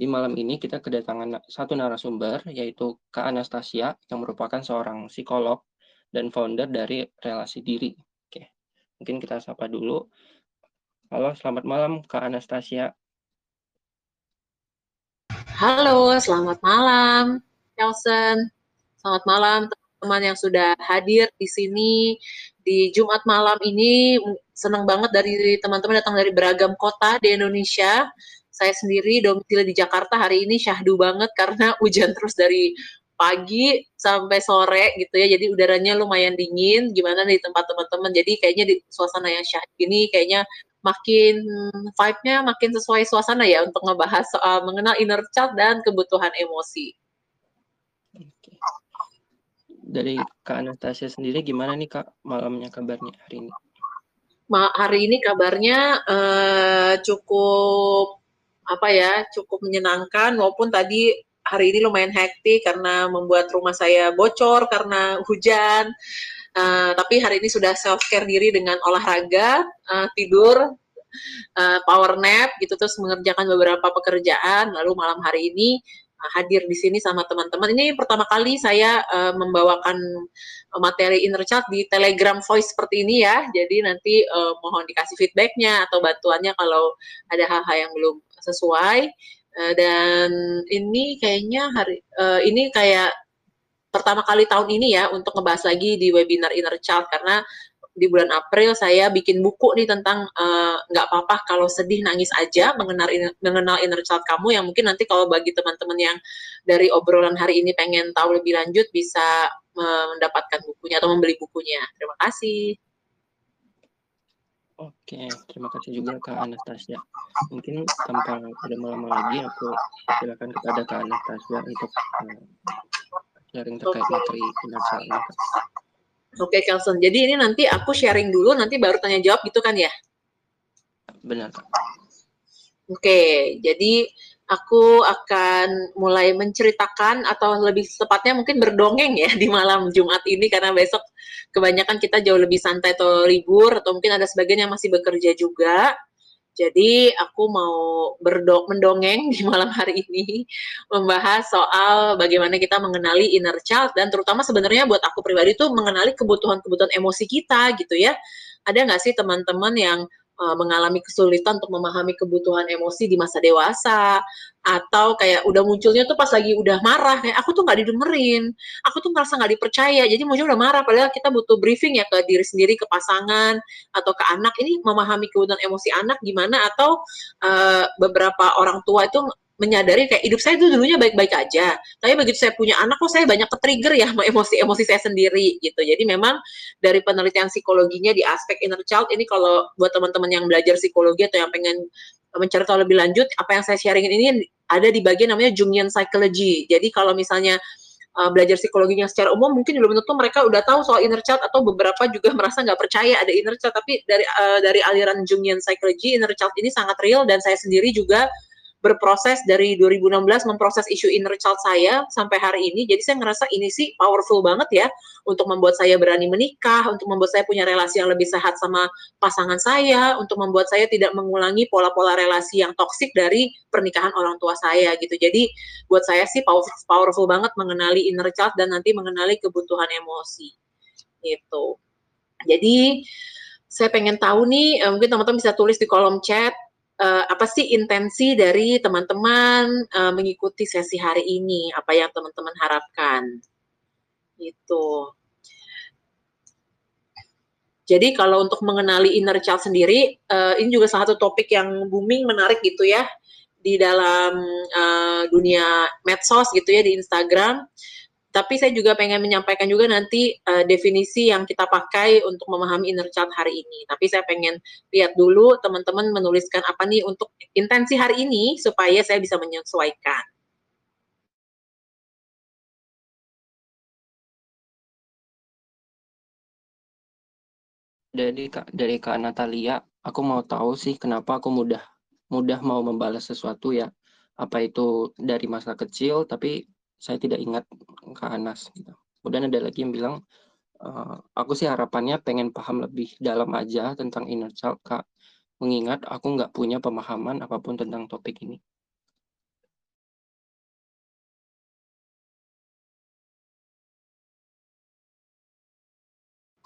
Jadi malam ini kita kedatangan satu narasumber, yaitu Kak Anastasia, yang merupakan seorang psikolog dan founder dari Relasi Diri. Oke, mungkin kita sapa dulu. Halo, selamat malam Kak Anastasia. Halo, selamat malam, Nelson. Selamat malam teman-teman yang sudah hadir di sini di Jumat malam ini. Senang banget dari teman-teman datang dari beragam kota di Indonesia saya sendiri domisili di Jakarta hari ini syahdu banget karena hujan terus dari pagi sampai sore gitu ya. Jadi udaranya lumayan dingin. Gimana di tempat teman-teman? Jadi kayaknya di suasana yang syahdu ini kayaknya makin vibe-nya makin sesuai suasana ya untuk ngebahas soal mengenal inner child dan kebutuhan emosi. Dari Kak Anastasia sendiri gimana nih Kak malamnya kabarnya hari ini? Ma hari ini kabarnya uh, cukup apa ya cukup menyenangkan walaupun tadi hari ini lumayan hektik karena membuat rumah saya bocor karena hujan. Uh, tapi hari ini sudah self care diri dengan olahraga, uh, tidur, uh, power nap gitu terus mengerjakan beberapa pekerjaan. Lalu malam hari ini hadir di sini sama teman-teman. Ini pertama kali saya uh, membawakan materi inner child di Telegram Voice seperti ini ya. Jadi nanti uh, mohon dikasih feedbacknya atau bantuannya kalau ada hal-hal yang belum sesuai uh, dan ini kayaknya hari uh, ini kayak pertama kali tahun ini ya untuk ngebahas lagi di webinar Inner Child karena di bulan April saya bikin buku nih tentang eh, nggak uh, apa-apa kalau sedih nangis aja mengenal mengenal inner child kamu yang mungkin nanti kalau bagi teman-teman yang dari obrolan hari ini pengen tahu lebih lanjut bisa mendapatkan bukunya atau membeli bukunya. Terima kasih. Oke, terima kasih juga Kak Anastasia. Mungkin tanpa ada lama lagi, aku silakan kepada Kak Anastasia untuk uh, sharing terkait materi finansial Oke, Kelson. Jadi ini nanti aku sharing dulu, nanti baru tanya jawab gitu kan ya? Benar. Oke, jadi aku akan mulai menceritakan atau lebih tepatnya mungkin berdongeng ya di malam Jumat ini karena besok kebanyakan kita jauh lebih santai atau libur atau mungkin ada sebagian yang masih bekerja juga. Jadi aku mau berdok mendongeng di malam hari ini membahas soal bagaimana kita mengenali inner child dan terutama sebenarnya buat aku pribadi tuh mengenali kebutuhan-kebutuhan emosi kita gitu ya. Ada nggak sih teman-teman yang uh, mengalami kesulitan untuk memahami kebutuhan emosi di masa dewasa atau kayak udah munculnya tuh pas lagi udah marah kayak aku tuh nggak didengerin aku tuh merasa nggak dipercaya jadi muncul udah marah padahal kita butuh briefing ya ke diri sendiri ke pasangan atau ke anak ini memahami kebutuhan emosi anak gimana atau uh, beberapa orang tua itu menyadari kayak hidup saya itu dulunya baik-baik aja. Tapi begitu saya punya anak kok saya banyak ke-trigger ya sama emosi-emosi saya sendiri gitu. Jadi memang dari penelitian psikologinya di aspek inner child ini kalau buat teman-teman yang belajar psikologi atau yang pengen mencari tahu lebih lanjut, apa yang saya sharingin ini ada di bagian namanya Jungian Psychology. Jadi kalau misalnya uh, belajar psikologinya secara umum mungkin belum tentu mereka udah tahu soal inner child atau beberapa juga merasa nggak percaya ada inner child tapi dari uh, dari aliran Jungian psychology inner child ini sangat real dan saya sendiri juga berproses dari 2016 memproses isu inner child saya sampai hari ini. Jadi saya ngerasa ini sih powerful banget ya untuk membuat saya berani menikah, untuk membuat saya punya relasi yang lebih sehat sama pasangan saya, untuk membuat saya tidak mengulangi pola-pola relasi yang toksik dari pernikahan orang tua saya gitu. Jadi buat saya sih powerful, powerful banget mengenali inner child dan nanti mengenali kebutuhan emosi. Gitu. Jadi saya pengen tahu nih, eh, mungkin teman-teman bisa tulis di kolom chat uh, apa sih intensi dari teman-teman uh, mengikuti sesi hari ini? Apa yang teman-teman harapkan? Itu. Jadi kalau untuk mengenali inner child sendiri, uh, ini juga salah satu topik yang booming, menarik gitu ya di dalam uh, dunia medsos gitu ya di Instagram tapi saya juga pengen menyampaikan juga nanti uh, definisi yang kita pakai untuk memahami inner child hari ini. Tapi saya pengen lihat dulu teman-teman menuliskan apa nih untuk intensi hari ini supaya saya bisa menyesuaikan. Dari Kak dari Kak Natalia, aku mau tahu sih kenapa aku mudah mudah mau membalas sesuatu ya. Apa itu dari masa kecil tapi saya tidak ingat Kak Anas gitu. Kemudian ada lagi yang bilang uh, aku sih harapannya pengen paham lebih dalam aja tentang inner child Kak. Mengingat aku nggak punya pemahaman apa pun tentang topik ini.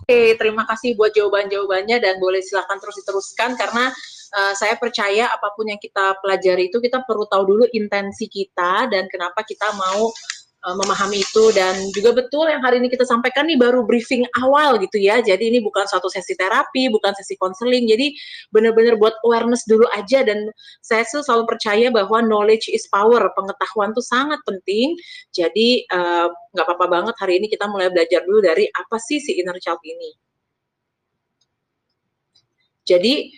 Oke, terima kasih buat jawaban-jawabannya dan boleh silahkan terus diteruskan karena uh, saya percaya apa pun yang kita pelajari itu kita perlu tahu dulu intensi kita dan kenapa kita mau uh, memahami itu dan juga betul yang hari ini kita sampaikan nih baru briefing awal gitu ya. Jadi ini bukan suatu sesi terapi, bukan sesi konseling. Jadi benar-benar buat awareness dulu aja dan saya selalu percaya bahwa knowledge is power. Pengetahuan tuh sangat penting. Jadi eh, nggak uh, apa-apa banget hari ini kita mulai belajar dulu dari apa sih si inner child ini. Jadi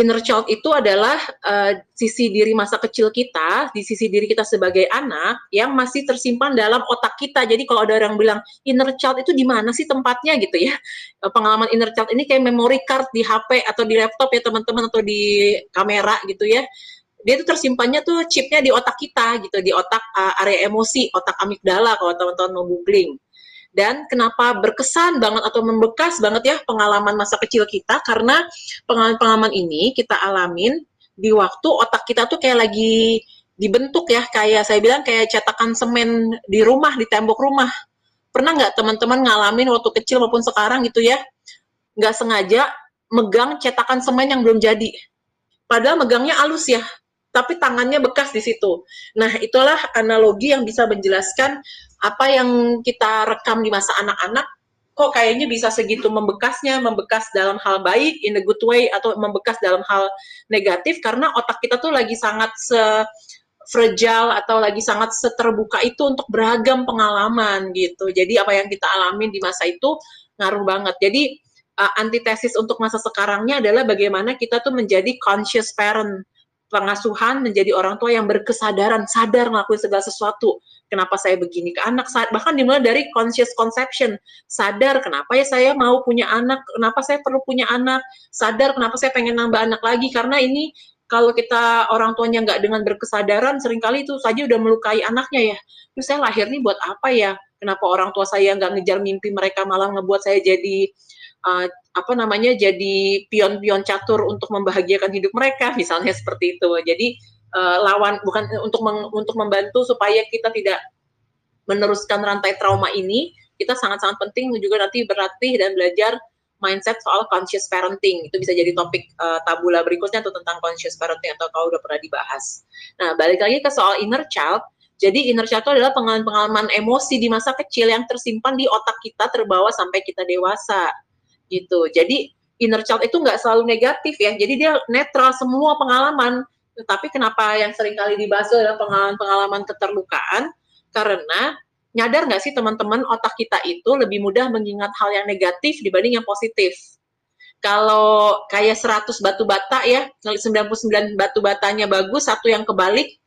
inner child itu adalah uh, sisi diri masa kecil kita, di sisi diri kita sebagai anak yang masih tersimpan dalam otak kita. Jadi kalau ada orang bilang inner child itu di mana sih tempatnya gitu ya? Eh, pengalaman inner child ini kayak memory card di HP atau di laptop ya teman-teman atau di kamera gitu ya. Dia itu tersimpannya tuh chipnya di otak kita gitu, di otak uh, area emosi, otak amigdala kalau teman-teman mau googling dan kenapa berkesan banget atau membekas banget ya pengalaman masa kecil kita? Karena pengalaman-pengalaman ini kita alamin di waktu otak kita tuh kayak lagi dibentuk ya. Kayak saya bilang kayak cetakan semen di rumah di tembok rumah. Pernah nggak teman-teman ngalamin waktu kecil maupun sekarang gitu ya? Nggak sengaja megang cetakan semen yang belum jadi. Padahal megangnya halus ya tapi tangannya bekas di situ. Nah, itulah analogi yang bisa menjelaskan apa yang kita rekam di masa anak-anak kok kayaknya bisa segitu membekasnya, membekas dalam hal baik in a good way atau membekas dalam hal negatif karena otak kita tuh lagi sangat se fragile atau lagi sangat seterbuka itu untuk beragam pengalaman gitu. Jadi apa yang kita alami di masa itu ngaruh banget. Jadi uh, antitesis untuk masa sekarangnya adalah bagaimana kita tuh menjadi conscious parent pengasuhan menjadi orang tua yang berkesadaran, sadar ngelakuin segala sesuatu. Kenapa saya begini ke anak? Bahkan dimulai dari conscious conception. Sadar kenapa ya saya mau punya anak, kenapa saya perlu punya anak, sadar kenapa saya pengen nambah anak lagi. Karena ini kalau kita orang tuanya nggak dengan berkesadaran, sering kali itu saja udah melukai anaknya ya. Terus saya lahir nih buat apa ya? Kenapa orang tua saya nggak ngejar mimpi mereka malah ngebuat saya jadi uh, apa namanya jadi pion-pion catur untuk membahagiakan hidup mereka misalnya seperti itu jadi uh, lawan bukan untuk meng, untuk membantu supaya kita tidak meneruskan rantai trauma ini kita sangat-sangat penting juga nanti berlatih dan belajar mindset soal conscious parenting itu bisa jadi topik uh, tabula berikutnya tuh tentang conscious parenting atau kalau udah pernah dibahas. Nah balik lagi ke soal inner child. Jadi inner child itu adalah pengalaman-pengalaman emosi di masa kecil yang tersimpan di otak kita terbawa sampai kita dewasa gitu. Jadi inner child itu nggak selalu negatif ya. Jadi dia netral semua pengalaman. Tetapi kenapa yang sering kali dibahas adalah pengalaman-pengalaman keterlukaan? Karena nyadar nggak sih teman-teman otak kita itu lebih mudah mengingat hal yang negatif dibanding yang positif. Kalau kayak 100 batu bata ya, 99 batu batanya bagus, satu yang kebalik,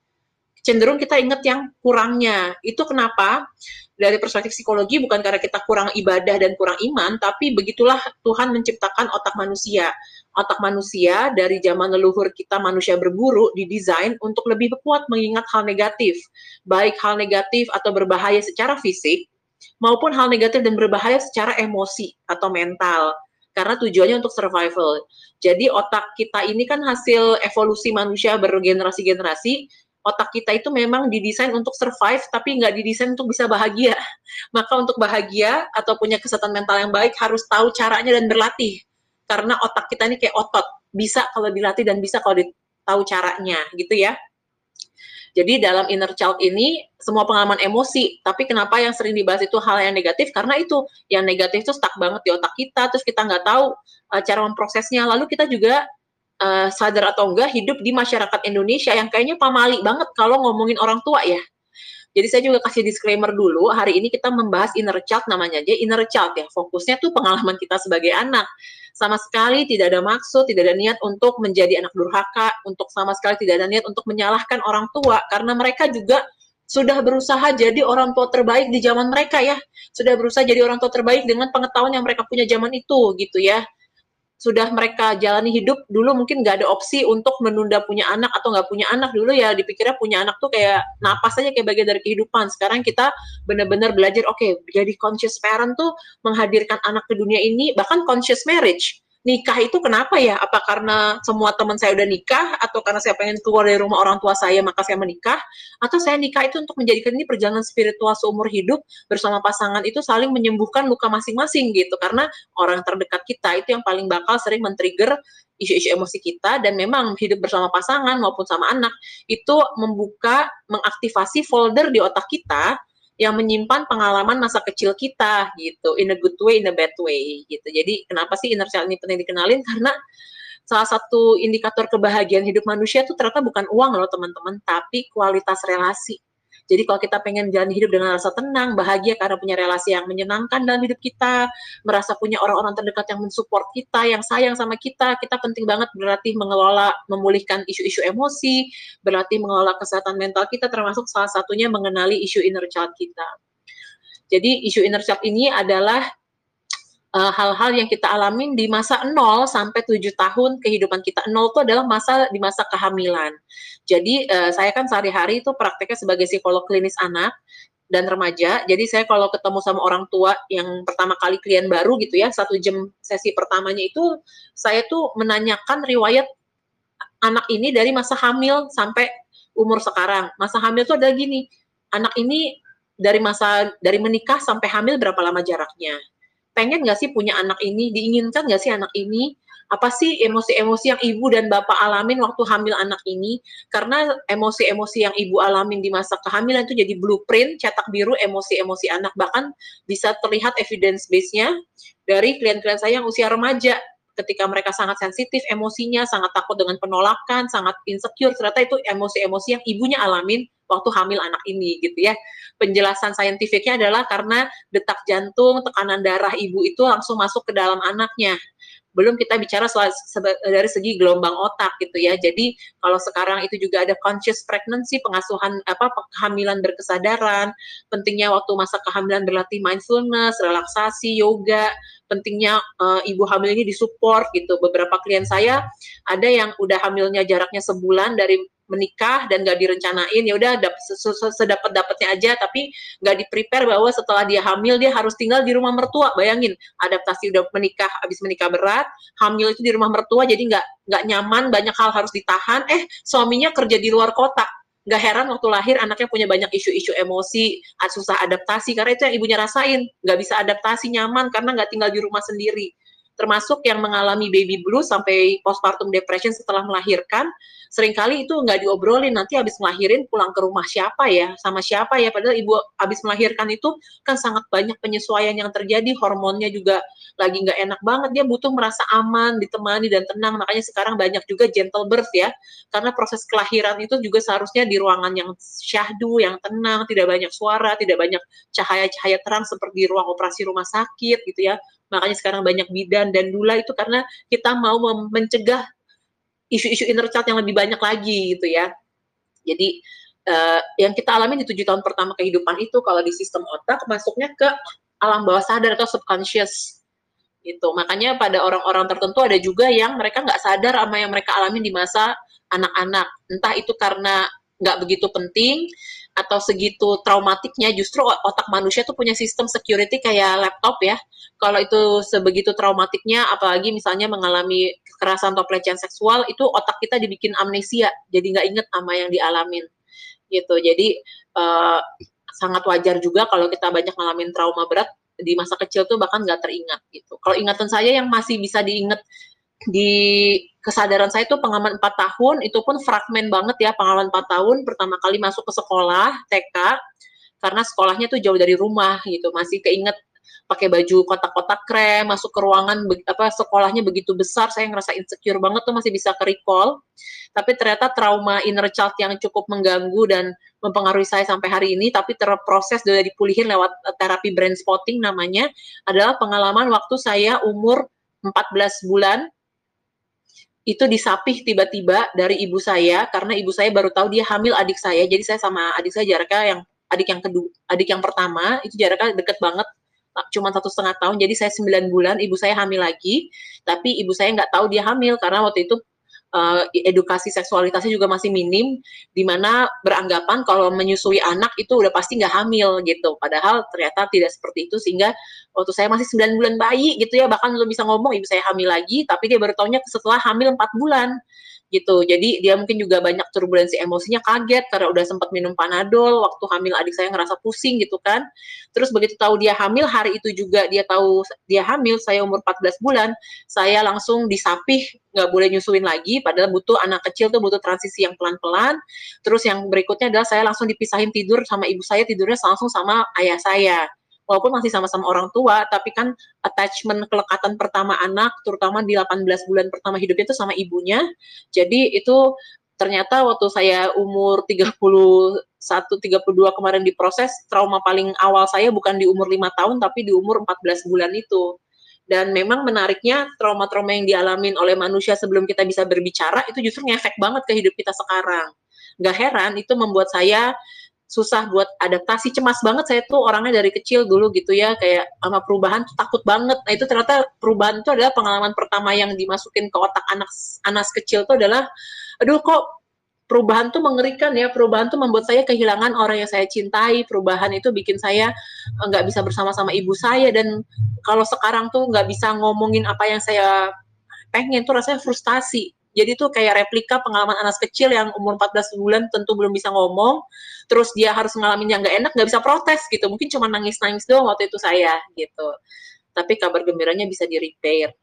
cenderung kita ingat yang kurangnya. Itu kenapa? dari perspektif psikologi bukan karena kita kurang ibadah dan kurang iman, tapi begitulah Tuhan menciptakan otak manusia. Otak manusia dari zaman leluhur kita manusia berburu didesain untuk lebih kuat mengingat hal negatif, baik hal negatif atau berbahaya secara fisik maupun hal negatif dan berbahaya secara emosi atau mental karena tujuannya untuk survival. Jadi otak kita ini kan hasil evolusi manusia bergenerasi-generasi otak kita itu memang didesain untuk survive tapi nggak didesain untuk bisa bahagia. Maka untuk bahagia atau punya kesehatan mental yang baik harus tahu caranya dan berlatih. Karena otak kita ini kayak otot, bisa kalau dilatih dan bisa kalau tahu caranya gitu ya. Jadi dalam inner child ini semua pengalaman emosi, tapi kenapa yang sering dibahas itu hal yang negatif? Karena itu yang negatif itu stuck banget di otak kita, terus kita nggak tahu uh, cara memprosesnya. Lalu kita juga uh, sadar atau enggak hidup di masyarakat Indonesia yang kayaknya pamali banget kalau ngomongin orang tua ya. Jadi saya juga kasih disclaimer dulu, hari ini kita membahas inner child namanya aja inner child ya. Fokusnya tuh pengalaman kita sebagai anak. Sama sekali tidak ada maksud, tidak ada niat untuk menjadi anak durhaka, untuk sama sekali tidak ada niat untuk menyalahkan orang tua karena mereka juga sudah berusaha jadi orang tua terbaik di zaman mereka ya. Sudah berusaha jadi orang tua terbaik dengan pengetahuan yang mereka punya zaman itu gitu ya sudah mereka jalani hidup dulu mungkin nggak ada opsi untuk menunda punya anak atau nggak punya anak. Dulu ya dipikirnya punya anak tuh kayak napas aja kayak bagian dari kehidupan. Sekarang kita benar-benar belajar oke okay, jadi conscious parent tuh menghadirkan anak ke dunia ini bahkan conscious marriage nikah itu kenapa ya? Apa karena semua teman saya udah nikah? Atau karena saya pengen keluar dari rumah orang tua saya maka saya menikah? Atau saya nikah itu untuk menjadikan ini perjalanan spiritual seumur hidup bersama pasangan itu saling menyembuhkan luka masing-masing gitu. Karena orang terdekat kita itu yang paling bakal sering men-trigger isu-isu emosi kita dan memang hidup bersama pasangan maupun sama anak itu membuka mengaktifasi folder di otak kita yang menyimpan pengalaman masa kecil kita gitu. In a good way in a bad way gitu. Jadi kenapa sih inner child ini penting dikenalin? Karena salah satu indikator kebahagiaan hidup manusia itu ternyata bukan uang loh teman-teman tapi kualitas relasi jadi kalau kita pengen jalan hidup dengan rasa tenang, bahagia karena punya relasi yang menyenangkan dalam hidup kita, merasa punya orang-orang terdekat yang mensupport kita, yang sayang sama kita, kita penting banget berlatih mengelola, memulihkan isu-isu emosi, berlatih mengelola kesehatan mental kita, termasuk salah satunya mengenali isu inner child kita. Jadi isu inner child ini adalah hal-hal uh, yang kita alamin di masa 0 sampai 7 tahun kehidupan kita. 0 itu adalah masa di masa kehamilan. Jadi uh, saya kan sehari-hari itu prakteknya sebagai psikolog klinis anak dan remaja. Jadi saya kalau ketemu sama orang tua yang pertama kali klien baru gitu ya, satu jam sesi pertamanya itu saya tuh menanyakan riwayat anak ini dari masa hamil sampai umur sekarang. Masa hamil itu ada gini, anak ini dari masa dari menikah sampai hamil berapa lama jaraknya? Pengen nggak sih punya anak ini, diinginkan nggak sih anak ini, apa sih emosi-emosi yang ibu dan bapak alamin waktu hamil anak ini? Karena emosi-emosi yang ibu alamin di masa kehamilan itu jadi blueprint cetak biru emosi-emosi anak. Bahkan bisa terlihat evidence base-nya dari klien-klien saya yang usia remaja ketika mereka sangat sensitif emosinya sangat takut dengan penolakan sangat insecure ternyata itu emosi-emosi yang ibunya alamin waktu hamil anak ini gitu ya. Penjelasan saintifiknya adalah karena detak jantung, tekanan darah ibu itu langsung masuk ke dalam anaknya. Belum kita bicara dari segi gelombang otak gitu ya. Jadi kalau sekarang itu juga ada conscious pregnancy, pengasuhan apa kehamilan berkesadaran, pentingnya waktu masa kehamilan berlatih mindfulness, relaksasi, yoga, pentingnya uh, ibu hamil ini disupport gitu. Beberapa klien saya ada yang udah hamilnya jaraknya sebulan dari menikah dan gak direncanain. Ya udah sedapat dapatnya aja tapi gak di prepare bahwa setelah dia hamil dia harus tinggal di rumah mertua. Bayangin adaptasi udah menikah habis menikah berat hamil itu di rumah mertua jadi nggak nggak nyaman banyak hal harus ditahan. Eh suaminya kerja di luar kota nggak heran waktu lahir anaknya punya banyak isu-isu emosi susah adaptasi karena itu yang ibunya rasain. Nggak bisa adaptasi nyaman karena nggak tinggal di rumah sendiri. Termasuk yang mengalami baby blues sampai postpartum depression setelah melahirkan, sering kali itu nggak diobrolin, nanti habis melahirin pulang ke rumah siapa ya, sama siapa ya, padahal ibu habis melahirkan itu kan sangat banyak penyesuaian yang terjadi, hormonnya juga lagi nggak enak banget, dia butuh merasa aman, ditemani dan tenang, makanya sekarang banyak juga gentle birth ya, karena proses kelahiran itu juga seharusnya di ruangan yang syahdu, yang tenang, tidak banyak suara, tidak banyak cahaya-cahaya terang seperti ruang operasi rumah sakit gitu ya, makanya sekarang banyak bidan dan dula itu karena kita mau mencegah isu-isu inner child yang lebih banyak lagi gitu ya. Jadi uh, yang kita alami di tujuh tahun pertama kehidupan itu kalau di sistem otak masuknya ke alam bawah sadar atau subconscious. Itu makanya pada orang-orang tertentu ada juga yang mereka nggak sadar sama yang mereka alami di masa anak-anak. Entah itu karena nggak begitu penting atau segitu traumatiknya justru otak manusia tuh punya sistem security kayak laptop ya. Kalau itu sebegitu traumatiknya apalagi misalnya mengalami kekerasan atau pelecehan seksual itu otak kita dibikin amnesia jadi nggak inget sama yang dialamin gitu. Jadi uh, sangat wajar juga kalau kita banyak ngalamin trauma berat di masa kecil tuh bahkan nggak teringat gitu. Kalau ingatan saya yang masih bisa diingat di kesadaran saya itu pengalaman 4 tahun itu pun fragmen banget ya pengalaman 4 tahun pertama kali masuk ke sekolah TK karena sekolahnya tuh jauh dari rumah gitu masih keinget pakai baju kotak-kotak krem masuk ke ruangan apa sekolahnya begitu besar saya ngerasa insecure banget tuh masih bisa ke recall tapi ternyata trauma inner child yang cukup mengganggu dan mempengaruhi saya sampai hari ini tapi terproses sudah dipulihin lewat terapi brain spotting namanya adalah pengalaman waktu saya umur 14 bulan itu disapih tiba-tiba dari ibu saya karena ibu saya baru tahu dia hamil adik saya. Jadi saya sama adik saya jaraknya yang adik yang kedua, adik yang pertama itu jaraknya deket banget cuma satu setengah tahun jadi saya sembilan bulan ibu saya hamil lagi tapi ibu saya nggak tahu dia hamil karena waktu itu uh, edukasi seksualitasnya juga masih minim, di mana beranggapan kalau menyusui anak itu udah pasti nggak hamil gitu. Padahal ternyata tidak seperti itu sehingga waktu saya masih 9 bulan bayi gitu ya, bahkan belum bisa ngomong ibu saya hamil lagi, tapi dia baru tahunya setelah hamil 4 bulan gitu. Jadi dia mungkin juga banyak turbulensi emosinya kaget karena udah sempat minum panadol waktu hamil adik saya ngerasa pusing gitu kan. Terus begitu tahu dia hamil hari itu juga dia tahu dia hamil saya umur 14 bulan, saya langsung disapih nggak boleh nyusuin lagi padahal butuh anak kecil tuh butuh transisi yang pelan-pelan. Terus yang berikutnya adalah saya langsung dipisahin tidur sama ibu saya tidurnya langsung sama ayah saya walaupun masih sama-sama orang tua, tapi kan attachment kelekatan pertama anak, terutama di 18 bulan pertama hidupnya itu sama ibunya. Jadi itu ternyata waktu saya umur 31 32 kemarin diproses, trauma paling awal saya bukan di umur 5 tahun tapi di umur 14 bulan itu. Dan memang menariknya trauma-trauma yang dialamin oleh manusia sebelum kita bisa berbicara itu justru ngefek banget ke hidup kita sekarang. Gak heran itu membuat saya susah buat adaptasi. Cemas banget saya tuh orangnya dari kecil dulu gitu ya kayak sama perubahan tuh takut banget. Nah itu ternyata perubahan itu adalah pengalaman pertama yang dimasukin ke otak anak anak kecil tuh adalah aduh kok perubahan tuh mengerikan ya perubahan tuh membuat saya kehilangan orang yang saya cintai perubahan itu bikin saya eh, nggak bisa bersama-sama ibu saya. Dan kalau sekarang tuh nggak bisa ngomongin apa yang saya pengen tuh rasanya frustasi jadi tuh kayak replika pengalaman anak kecil yang umur 14 bulan tentu belum bisa ngomong, terus dia harus ngalamin yang gak enak, gak bisa protes gitu. Mungkin cuma nangis-nangis doang waktu itu saya gitu. Tapi kabar gembiranya bisa di repair.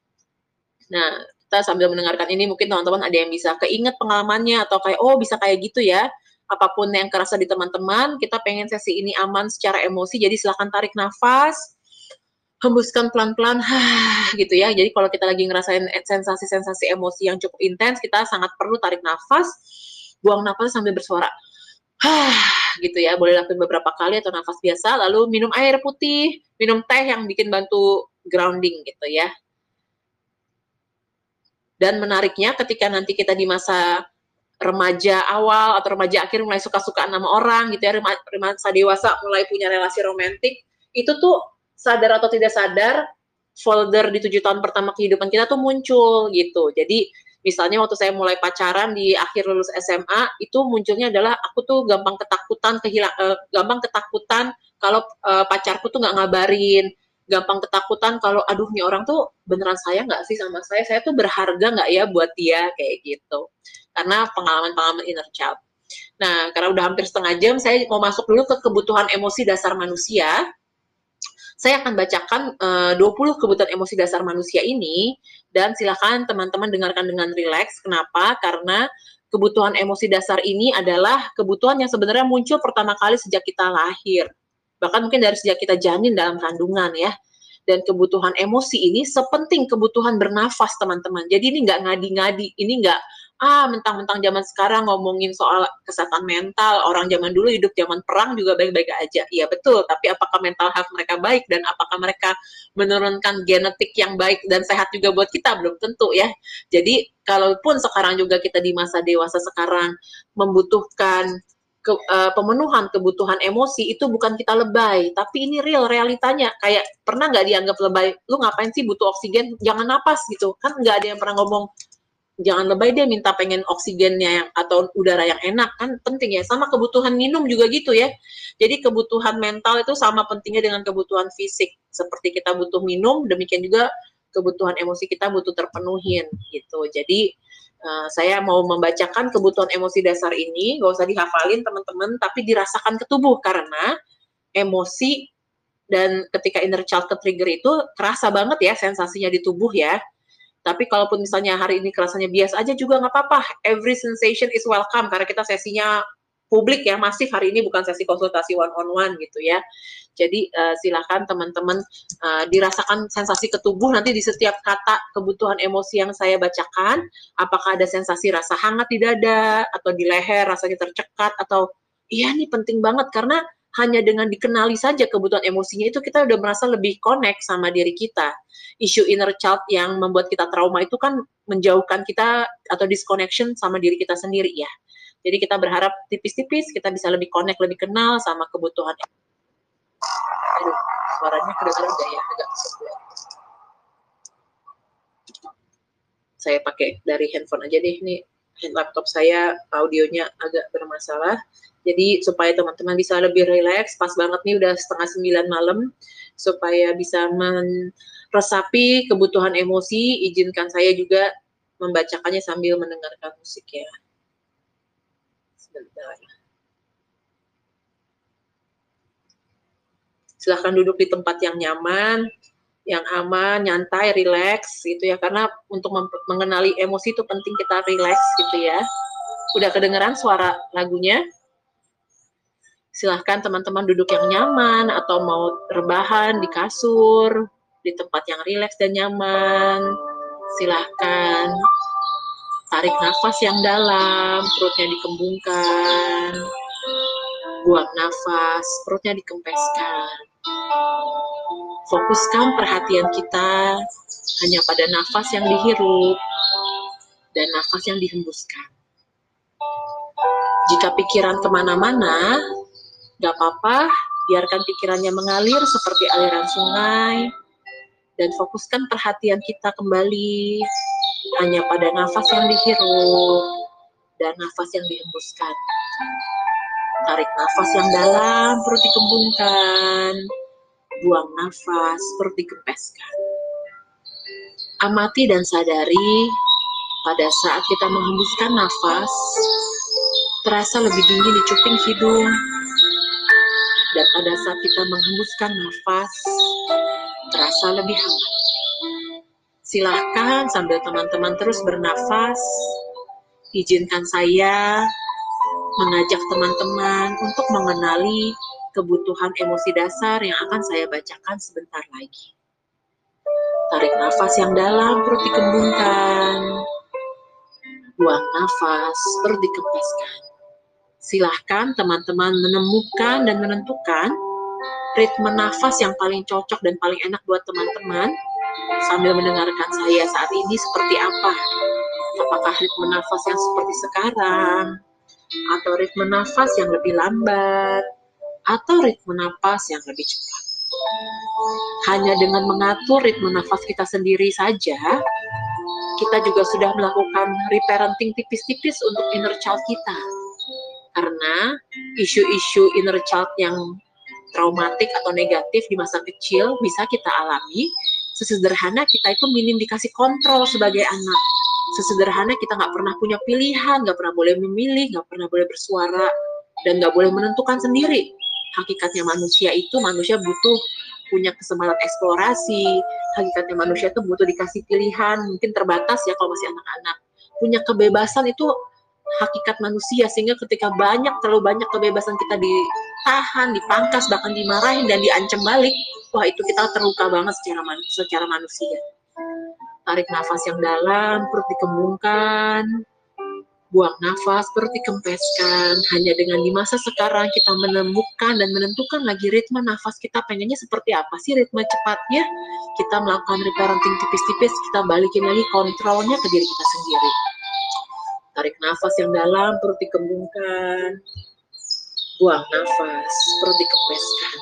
Nah, kita sambil mendengarkan ini mungkin teman-teman ada yang bisa keinget pengalamannya atau kayak oh bisa kayak gitu ya. Apa pun yang kerasa di teman-teman, kita pengen sesi ini aman secara emosi, jadi silahkan tarik nafas, hembuskan pelan-pelan gitu ya. Jadi kalau kita lagi ngerasain sensasi-sensasi emosi yang cukup intens, kita sangat perlu tarik nafas, buang nafas sambil bersuara. gitu ya. Boleh lakukan beberapa kali atau nafas biasa, lalu minum air putih, minum teh yang bikin bantu grounding gitu ya. Dan menariknya ketika nanti kita di masa remaja awal atau remaja akhir mulai suka-sukaan nama orang gitu ya, remaja dewasa mulai punya relasi romantik, itu tuh sadar atau tidak sadar folder di tujuh tahun pertama kehidupan kita tuh muncul gitu. Jadi misalnya waktu saya mulai pacaran di akhir lulus SMA itu munculnya adalah aku tuh gampang ketakutan kehilang uh, gampang ketakutan kalau uh, pacarku tuh nggak ngabarin. Gampang ketakutan kalau aduh nih orang tuh beneran saya nggak sih sama saya? Saya tuh berharga nggak ya buat dia? Kayak gitu. Karena pengalaman-pengalaman inner child. Nah karena udah hampir setengah jam saya mau masuk dulu ke kebutuhan emosi dasar manusia saya akan bacakan eh, uh, 20 kebutuhan emosi dasar manusia ini dan silakan teman-teman dengarkan dengan rileks. Kenapa? Karena kebutuhan emosi dasar ini adalah kebutuhan yang sebenarnya muncul pertama kali sejak kita lahir. Bahkan mungkin dari sejak kita janin dalam kandungan ya. Dan kebutuhan emosi ini sepenting kebutuhan bernafas teman-teman. Jadi ini nggak ngadi-ngadi, ini nggak ah mentang-mentang zaman sekarang ngomongin soal kesehatan mental, orang zaman dulu hidup zaman perang juga baik-baik aja. Iya betul, tapi apakah mental health mereka baik dan apakah mereka menurunkan genetik yang baik dan sehat juga buat kita belum tentu ya. Jadi kalaupun sekarang juga kita di masa dewasa sekarang membutuhkan ke, uh, pemenuhan kebutuhan emosi itu bukan kita lebay, tapi ini real realitanya. Kayak pernah nggak dianggap lebay? Lu ngapain sih butuh oksigen? Jangan napas gitu. Kan nggak ada yang pernah ngomong jangan lebay dia minta pengen oksigennya yang atau udara yang enak kan penting ya. Sama kebutuhan minum juga gitu ya. Jadi kebutuhan mental itu sama pentingnya dengan kebutuhan fisik. Seperti kita butuh minum demikian juga kebutuhan emosi kita butuh terpenuhin gitu. Jadi uh, saya mau membacakan kebutuhan emosi dasar ini gak usah dihafalin teman-teman tapi dirasakan ke tubuh. Karena emosi dan ketika inner child ke trigger itu terasa banget ya sensasinya di tubuh ya tapi kalaupun misalnya hari ini kerasanya biasa aja juga nggak apa-apa. Every sensation is welcome karena kita sesinya publik ya masif hari ini bukan sesi konsultasi one on one gitu ya. Jadi uh, silakan teman-teman uh, dirasakan sensasi ketubuh nanti di setiap kata kebutuhan emosi yang saya bacakan. Apakah ada sensasi rasa hangat di dada atau di leher rasanya tercekat atau iya nih penting banget karena hanya dengan dikenali saja kebutuhan emosinya itu kita udah merasa lebih connect sama diri kita. Isu inner child yang membuat kita trauma itu kan menjauhkan kita atau disconnection sama diri kita sendiri ya. Jadi kita berharap tipis-tipis kita bisa lebih connect, lebih kenal sama kebutuhan. Aduh, suaranya kedengaran gak ya? Agak saya pakai dari handphone aja deh nih laptop saya audionya agak bermasalah. Jadi supaya teman-teman bisa lebih rileks pas banget nih udah setengah sembilan malam supaya bisa meresapi kebutuhan emosi izinkan saya juga membacakannya sambil mendengarkan musik ya sebentar. Silahkan duduk di tempat yang nyaman yang aman, nyantai, rileks gitu ya. Karena untuk mengenali emosi itu penting kita rileks gitu ya. Udah kedengeran suara lagunya? Silahkan teman-teman duduk yang nyaman atau mau rebahan di kasur, di tempat yang rileks dan nyaman. Silahkan tarik nafas yang dalam, perutnya dikembungkan. Buang nafas, perutnya dikempeskan Fokuskan perhatian kita hanya pada nafas yang dihirup dan nafas yang dihembuskan. Jika pikiran ke mana-mana, gak apa-apa, biarkan pikirannya mengalir seperti aliran sungai, dan fokuskan perhatian kita kembali hanya pada nafas yang dihirup dan nafas yang dihembuskan. Tarik nafas yang dalam, perut dikembungkan buang nafas, perut dikempeskan. Amati dan sadari pada saat kita menghembuskan nafas, terasa lebih dingin di cuping hidung. Dan pada saat kita menghembuskan nafas, terasa lebih hangat. Silahkan sambil teman-teman terus bernafas, izinkan saya mengajak teman-teman untuk mengenali kebutuhan emosi dasar yang akan saya bacakan sebentar lagi. Tarik nafas yang dalam, perut dikembungkan. Buang nafas, perut dikempeskan. Silahkan teman-teman menemukan dan menentukan ritme nafas yang paling cocok dan paling enak buat teman-teman sambil mendengarkan saya saat ini seperti apa. Apakah ritme nafas yang seperti sekarang? Atau ritme nafas yang lebih lambat? Atau ritme nafas yang lebih cepat. Hanya dengan mengatur ritme nafas kita sendiri saja, kita juga sudah melakukan reparenting tipis-tipis untuk inner child kita. Karena isu-isu inner child yang traumatik atau negatif di masa kecil bisa kita alami sesederhana kita itu minim dikasih kontrol sebagai anak. Sesederhana kita nggak pernah punya pilihan, nggak pernah boleh memilih, nggak pernah boleh bersuara, dan nggak boleh menentukan sendiri hakikatnya manusia itu manusia butuh punya kesemangat eksplorasi. Hakikatnya manusia itu butuh dikasih pilihan mungkin terbatas ya kalau masih anak-anak. Punya kebebasan itu hakikat manusia sehingga ketika banyak terlalu banyak kebebasan kita ditahan dipangkas bahkan dimarahin dan diancam balik wah itu kita terluka banget secara man secara manusia. Tarik nafas yang dalam perut dikembungkan buang nafas, perut dikempeskan. Hanya dengan di masa sekarang kita menemukan dan menentukan lagi ritme nafas kita pengennya seperti apa sih ritme cepatnya. Kita melakukan reparenting tipis-tipis, kita balikin lagi kontrolnya ke diri kita sendiri. Tarik nafas yang dalam, perut dikembungkan. Buang nafas, perut dikempeskan.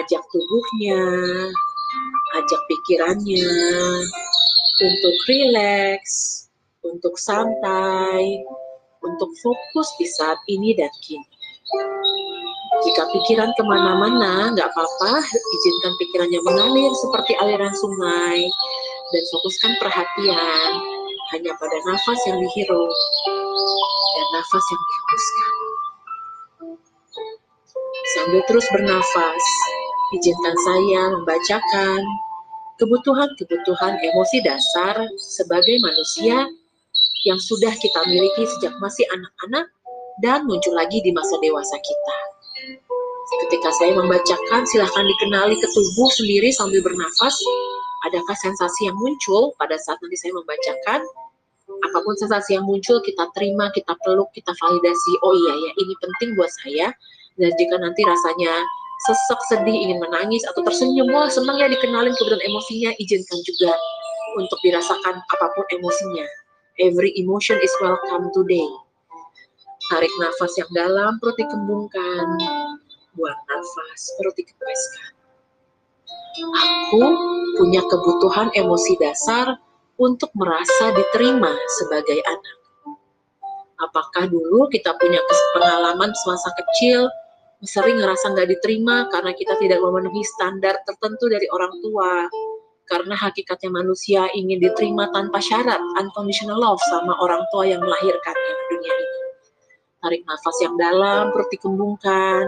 Ajak tubuhnya, ajak pikirannya untuk rileks, untuk santai, untuk fokus di saat ini dan kini. Jika pikiran ke mana-mana, nggak apa-apa, izinkan pikirannya mengalir seperti aliran sungai, dan fokuskan perhatian hanya pada nafas yang dihirup dan nafas yang dihembuskan. Sambil terus bernafas, izinkan saya membacakan kebutuhan-kebutuhan emosi dasar sebagai manusia yang sudah kita miliki sejak masih anak-anak dan muncul lagi di masa dewasa kita. Ketika saya membacakan, silahkan dikenali ke tubuh sendiri sambil bernafas. Adakah sensasi yang muncul pada saat nanti saya membacakan? Apa pun sensasi yang muncul, kita terima, kita peluk, kita validasi. Oh iya ya, ini penting buat saya. Dan jika nanti rasanya sesek, sedih, ingin menangis, atau tersenyum, wah senang ya dikenalin kebetulan emosinya, izinkan juga untuk dirasakan apa pun emosinya. Every emotion is welcome today. Tarik nafas yang dalam, perut dikembungkan. Buang nafas, perut dikempeskan. Aku punya kebutuhan emosi dasar untuk merasa diterima sebagai anak. Apakah dulu kita punya pengalaman semasa kecil sering ngerasa nggak diterima karena kita tidak memenuhi standar tertentu dari orang tua, karena hakikatnya manusia ingin diterima tanpa syarat, unconditional love sama orang tua yang melahirkannya ke dunia ini. Tarik nafas yang dalam, perut dikembungkan.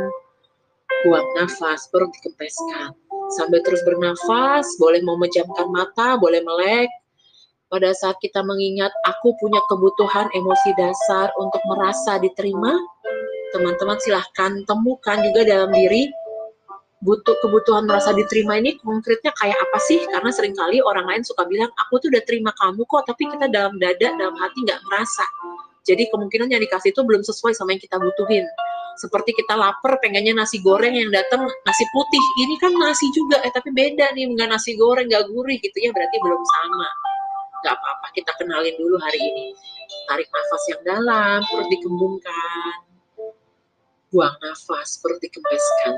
Buang nafas, perut dikempeskan. Sambil terus bernafas, boleh memejamkan mata, boleh melek. Pada saat kita mengingat, aku punya kebutuhan emosi dasar untuk merasa diterima, teman-teman silahkan temukan juga dalam diri butuh kebutuhan merasa diterima ini konkretnya kayak apa sih? Karena sering kali orang lain suka bilang, aku tuh udah terima kamu kok, tapi kita dalam dada, dalam hati nggak merasa. Jadi kemungkinan yang dikasih itu belum sesuai sama yang kita butuhin. Seperti kita lapar, pengennya nasi goreng yang datang nasi putih. Ini kan nasi juga, eh tapi beda nih, nggak nasi goreng, nggak gurih gitu ya, berarti belum sama. Nggak apa-apa, kita kenalin dulu hari ini. Tarik nafas yang dalam, perut dikembungkan. Buang nafas, perut dikempeskan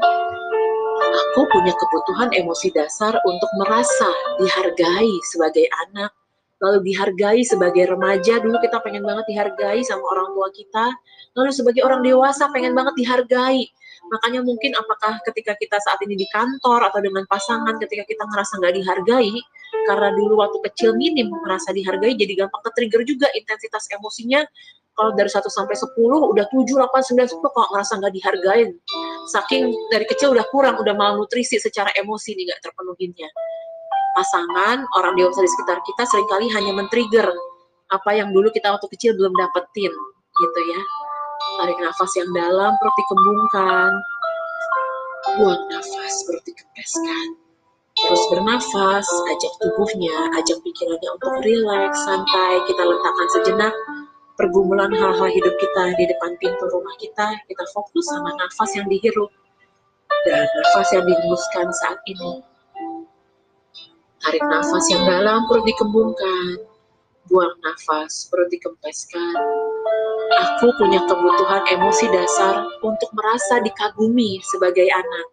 aku punya kebutuhan emosi dasar untuk merasa dihargai sebagai anak, lalu dihargai sebagai remaja. Dulu kita pengen banget dihargai sama orang tua kita, lalu sebagai orang dewasa pengen banget dihargai. Makanya mungkin apakah ketika kita saat ini di kantor atau dengan pasangan ketika kita ngerasa nggak dihargai, karena dulu waktu kecil minim merasa dihargai, jadi gampang ke-trigger juga intensitas emosinya kalau dari 1 sampai 10 udah 7, 8, 9, 10 kok ngerasa nggak dihargain. Saking dari kecil udah kurang, udah malnutrisi secara emosi nih nggak terpenuhinya. Pasangan, orang dewasa di sekitar kita sering kali hanya men-trigger apa yang dulu kita waktu kecil belum dapetin gitu ya. Tarik nafas yang dalam, perut dikembungkan. Buang nafas, perut dikempeskan. Terus bernafas, ajak tubuhnya, ajak pikirannya untuk rileks, santai, kita letakkan sejenak pergumulan hal-hal hidup kita di depan pintu rumah kita, kita fokus sama nafas yang dihirup dan nafas yang dihembuskan saat ini. Tarik nafas yang dalam, perut dikembungkan. Buang nafas, perut dikempeskan. Aku punya kebutuhan emosi dasar untuk merasa dikagumi sebagai anak.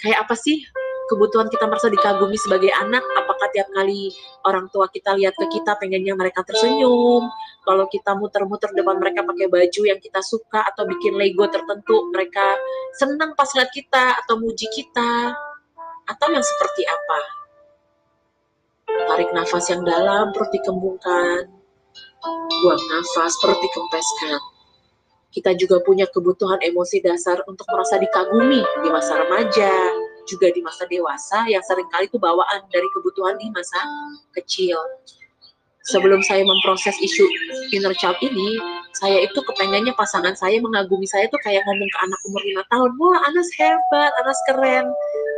Kayak apa sih kebutuhan kita merasa dikagumi sebagai anak, apakah tiap kali orang tua kita lihat ke kita pengennya mereka tersenyum, kalau kita muter-muter depan mereka pakai baju yang kita suka atau bikin Lego tertentu, mereka senang pas lihat kita atau muji kita, atau yang seperti apa? Tarik nafas yang dalam, perut dikembungkan. Buang nafas, perut dikempeskan. Kita juga punya kebutuhan emosi dasar untuk merasa dikagumi di masa remaja, juga di masa dewasa yang sering kali itu bawaan dari kebutuhan di masa kecil. Sebelum saya memproses isu inner child ini, saya itu kepengennya pasangan saya mengagumi saya tuh kayak ngomong ke anak umur lima tahun, wah Anas hebat, Anas keren.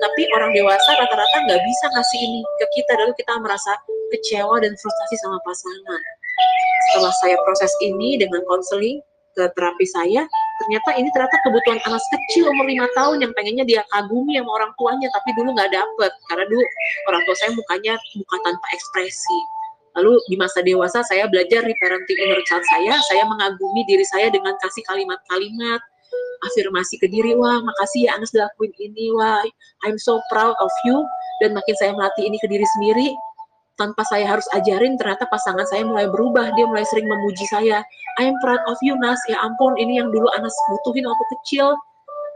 Tapi orang dewasa rata-rata nggak bisa ngasih ini ke kita, lalu kita merasa kecewa dan frustasi sama pasangan. Setelah saya proses ini dengan konseling ke terapi saya, ternyata ini ternyata kebutuhan anak kecil umur lima tahun yang pengennya dia kagumi sama orang tuanya tapi dulu nggak dapet. Karena dulu orang tua saya mukanya muka tanpa ekspresi. Lalu di masa dewasa saya belajar di parenting inner child saya saya mengagumi diri saya dengan kasih kalimat-kalimat. Afirmasi ke diri wah makasih ya Anas udah lakuin ini. Wah I'm so proud of you. Dan makin saya melatih ini ke diri sendiri tanpa saya harus ajarin ternyata pasangan saya mulai berubah dia mulai sering memuji saya. I am proud of you Nas. Ya ampun ini yang dulu Anas butuhin waktu kecil.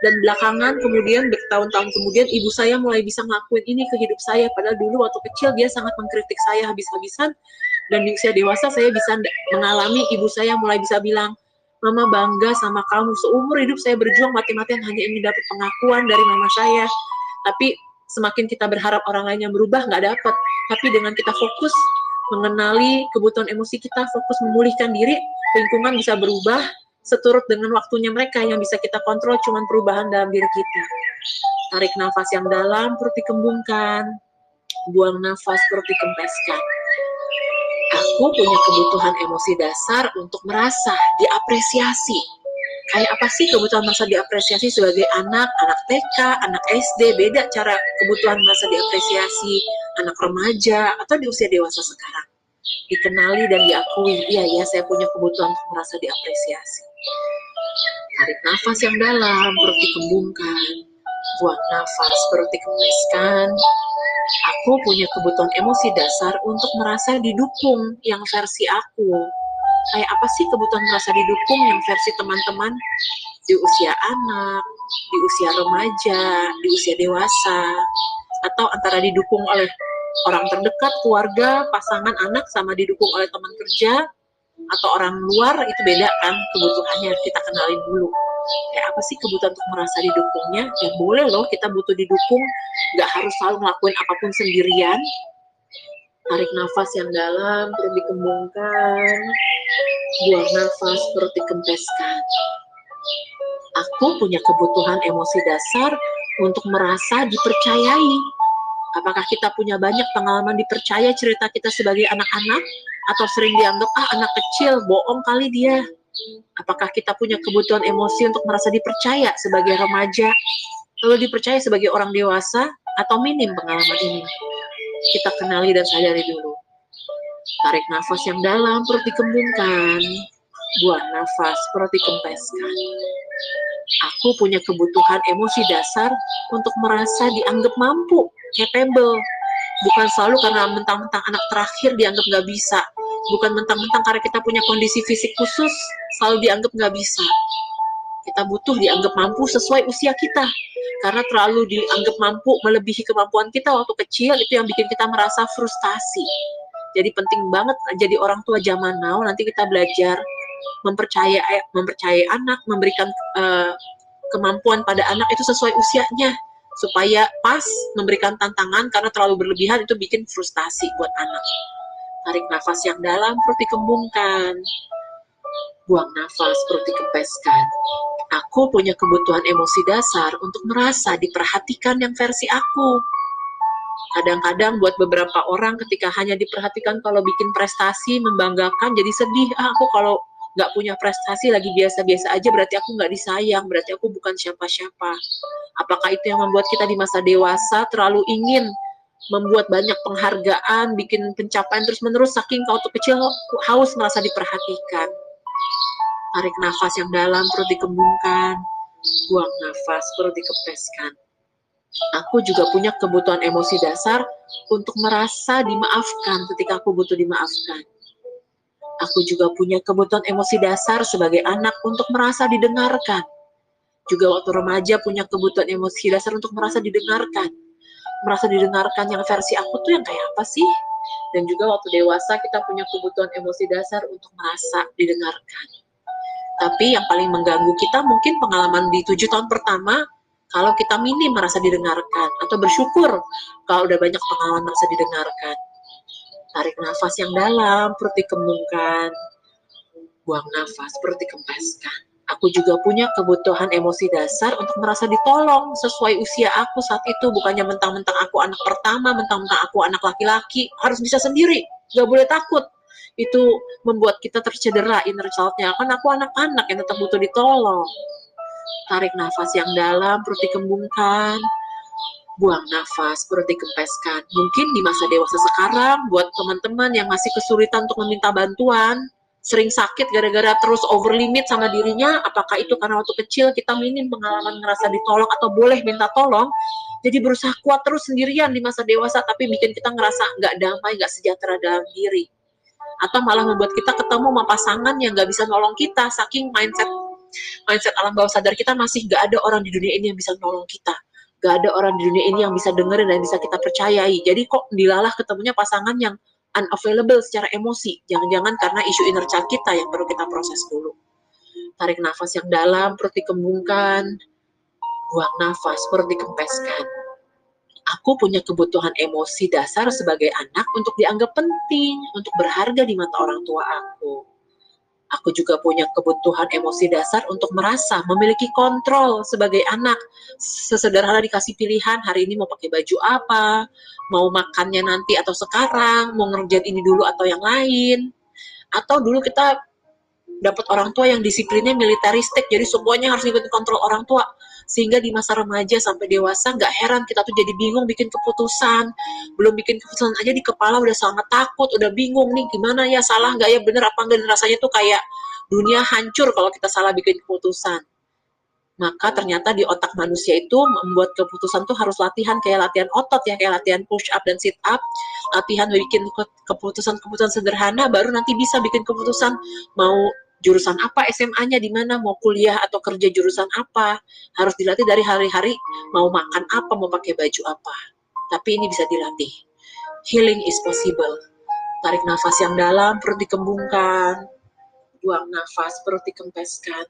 Dan belakangan kemudian bertahun-tahun kemudian ibu saya mulai bisa ngelakuin ini ke hidup saya. Padahal dulu waktu kecil dia sangat mengkritik saya habis-habisan. Dan di usia dewasa saya bisa mengalami ibu saya mulai bisa bilang Mama bangga sama kamu. Seumur hidup saya berjuang mati-matian hanya ingin dapat pengakuan dari mama saya. Tapi semakin kita berharap orang lain yang berubah nggak dapat tapi dengan kita fokus mengenali kebutuhan emosi kita, fokus memulihkan diri, lingkungan bisa berubah seturut dengan waktunya mereka yang bisa kita kontrol cuman perubahan dalam diri kita. Tarik nafas yang dalam, perut dikembungkan. Buang nafas, perut dikempeskan. Aku punya kebutuhan emosi dasar untuk merasa diapresiasi kayak apa sih kebutuhan merasa diapresiasi sebagai anak, anak TK, anak SD, beda cara kebutuhan merasa diapresiasi anak remaja atau di usia dewasa sekarang. Dikenali dan diakui, iya ya saya punya kebutuhan untuk merasa diapresiasi. Tarik nafas yang dalam, perut dikembungkan. Buang nafas, perut dikemeskan. Aku punya kebutuhan emosi dasar untuk merasa didukung yang versi aku. Kayak apa sih kebutuhan merasa didukung yang versi teman-teman di usia anak, di usia remaja, di usia dewasa, atau antara didukung oleh orang terdekat, keluarga, pasangan, anak, sama didukung oleh teman kerja, atau orang luar, itu beda kan kebutuhannya kita kenalin dulu. Kayak apa sih kebutuhan untuk merasa didukungnya? Ya boleh loh kita butuh didukung. Nggak harus selalu ngelakuin apa pun sendirian. Tarik nafas yang dalam terus dikembangkan. Buang nafas perut dikempeskan. Aku punya kebutuhan emosi dasar untuk merasa dipercayai apakah kita punya banyak pengalaman dipercaya cerita kita sebagai anak-anak atau sering dianggap ah anak kecil bohong kali dia Apakah kita punya kebutuhan emosi untuk merasa dipercaya sebagai remaja, lalu dipercaya sebagai orang dewasa, atau minim pengalaman ini? Kita kenali dan sadari dulu. Tarik nafas yang dalam, perut dikembungkan. Buang nafas, perut dikempeskan. Aku punya kebutuhan emosi dasar untuk merasa dianggap mampu, capable. Bukan selalu karena mentang-mentang anak terakhir dianggap nggak bisa, bukan mentang-mentang karena kita punya kondisi fisik khusus selalu dianggap nggak bisa. Kita butuh dianggap mampu sesuai usia kita. Karena terlalu dianggap mampu melebihi kemampuan kita waktu kecil itu yang bikin kita merasa frustasi. Jadi penting banget jadi orang tua zaman now nanti kita belajar mempercaya mempercayai anak memberikan uh, kemampuan pada anak itu sesuai usianya supaya pas memberikan tantangan karena terlalu berlebihan itu bikin frustasi buat anak Tarik nafas yang dalam, perut dikembungkan. Buang nafas, perut dikempeskan. Aku punya kebutuhan emosi dasar untuk merasa diperhatikan yang versi aku. Kadang-kadang buat beberapa orang ketika hanya diperhatikan kalau bikin prestasi membanggakan jadi sedih. Ah, aku kalau nggak punya prestasi lagi biasa-biasa aja berarti aku nggak disayang, berarti aku bukan siapa-siapa. Apakah itu yang membuat kita di masa dewasa terlalu ingin membuat banyak penghargaan, bikin pencapaian terus-menerus saking kau tuh kecil haus merasa diperhatikan. Tarik nafas yang dalam, perut dikembungkan. Buang nafas, perut dikempeskan. Aku juga punya kebutuhan emosi dasar untuk merasa dimaafkan ketika aku butuh dimaafkan. Aku juga punya kebutuhan emosi dasar sebagai anak untuk merasa didengarkan. Juga waktu remaja punya kebutuhan emosi dasar untuk merasa didengarkan. Merasa didengarkan yang versi aku tuh yang kayak apa sih? Dan juga waktu dewasa kita punya kebutuhan emosi dasar untuk merasa didengarkan. Tapi yang paling mengganggu kita mungkin pengalaman di tujuh tahun pertama kalau kita minim merasa didengarkan atau bersyukur kalau udah banyak pengalaman merasa didengarkan tarik nafas yang dalam perut dikembungkan buang nafas perut dikempeskan Aku juga punya kebutuhan emosi dasar untuk merasa ditolong sesuai usia aku saat itu. Bukannya mentang-mentang aku anak pertama, mentang-mentang aku anak laki-laki, harus bisa sendiri. Gak boleh takut. Itu membuat kita tercedera inner child-nya. Kan aku anak-anak yang tetap butuh ditolong. Tarik nafas yang dalam, perut dikembungkan. Buang nafas, perut dikempeskan. Mungkin di masa dewasa sekarang, buat teman-teman yang masih kesulitan untuk meminta bantuan, sering sakit gara-gara terus over limit sama dirinya, apakah itu karena waktu kecil kita minim pengalaman ngerasa ditolong atau boleh minta tolong, jadi berusaha kuat terus sendirian di masa dewasa tapi bikin kita ngerasa nggak damai, nggak sejahtera dalam diri. Atau malah membuat kita ketemu sama pasangan yang nggak bisa nolong kita, saking mindset mindset alam bawah sadar kita masih nggak ada orang di dunia ini yang bisa nolong kita. Gak ada orang di dunia ini yang bisa dengerin dan bisa kita percayai. Jadi kok dilalah ketemunya pasangan yang unavailable secara emosi. Jangan-jangan karena isu inner child kita yang perlu kita proses dulu. Tarik nafas yang dalam, perut dikembungkan. Buang nafas, perut dikempeskan. Aku punya kebutuhan emosi dasar sebagai anak untuk dianggap penting, untuk berharga di mata orang tua aku. Aku juga punya kebutuhan emosi dasar untuk merasa memiliki kontrol sebagai anak. Sesederhana dikasih pilihan, hari ini mau pakai baju apa, mau makannya nanti atau sekarang, mau ngerjain ini dulu atau yang lain. Atau dulu kita dapat orang tua yang disiplinnya militaristik, jadi semuanya harus ngikutin kontrol orang tua sehingga di masa remaja sampai dewasa nggak heran kita tuh jadi bingung bikin keputusan. Belum bikin keputusan aja di kepala udah sangat takut udah bingung nih gimana ya salah nggak ya bener apa enggak rasanya tuh kayak dunia hancur kalau kita salah bikin keputusan. Maka ternyata di otak manusia itu membuat keputusan tuh harus latihan kayak latihan otot ya kayak latihan push up dan sit up. Latihan bikin keputusan-keputusan sederhana baru nanti bisa bikin keputusan mau jurusan apa SMA-nya di mana mau kuliah atau kerja jurusan apa. Harus dilatih dari hari-hari mau makan apa mau pakai baju apa. Tapi ini bisa dilatih. Healing is possible. Tarik nafas yang dalam perut dikembungkan. Buang nafas perut dikempeskan.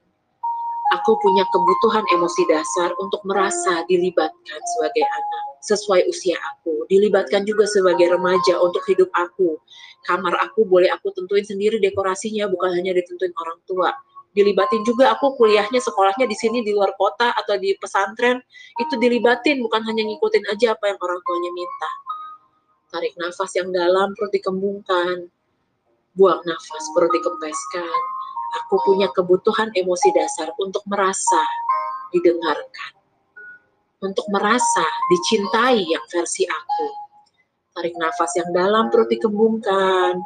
Aku punya kebutuhan emosi dasar untuk merasa dilibatkan sebagai anak sesuai usia aku, dilibatkan juga sebagai remaja untuk hidup aku. Kamar aku boleh aku tentuin sendiri dekorasinya, bukan hanya ditentuin orang tua. Dilibatin juga aku kuliahnya, sekolahnya di sini di luar kota atau di pesantren, itu dilibatin, bukan hanya ngikutin aja apa yang orang tuanya minta. Tarik nafas yang dalam, perut dikembungkan. Buang nafas, perut dikempeskan Aku punya kebutuhan emosi dasar untuk merasa didengarkan, untuk merasa dicintai yang versi aku. Tarik nafas yang dalam, perut dikembungkan.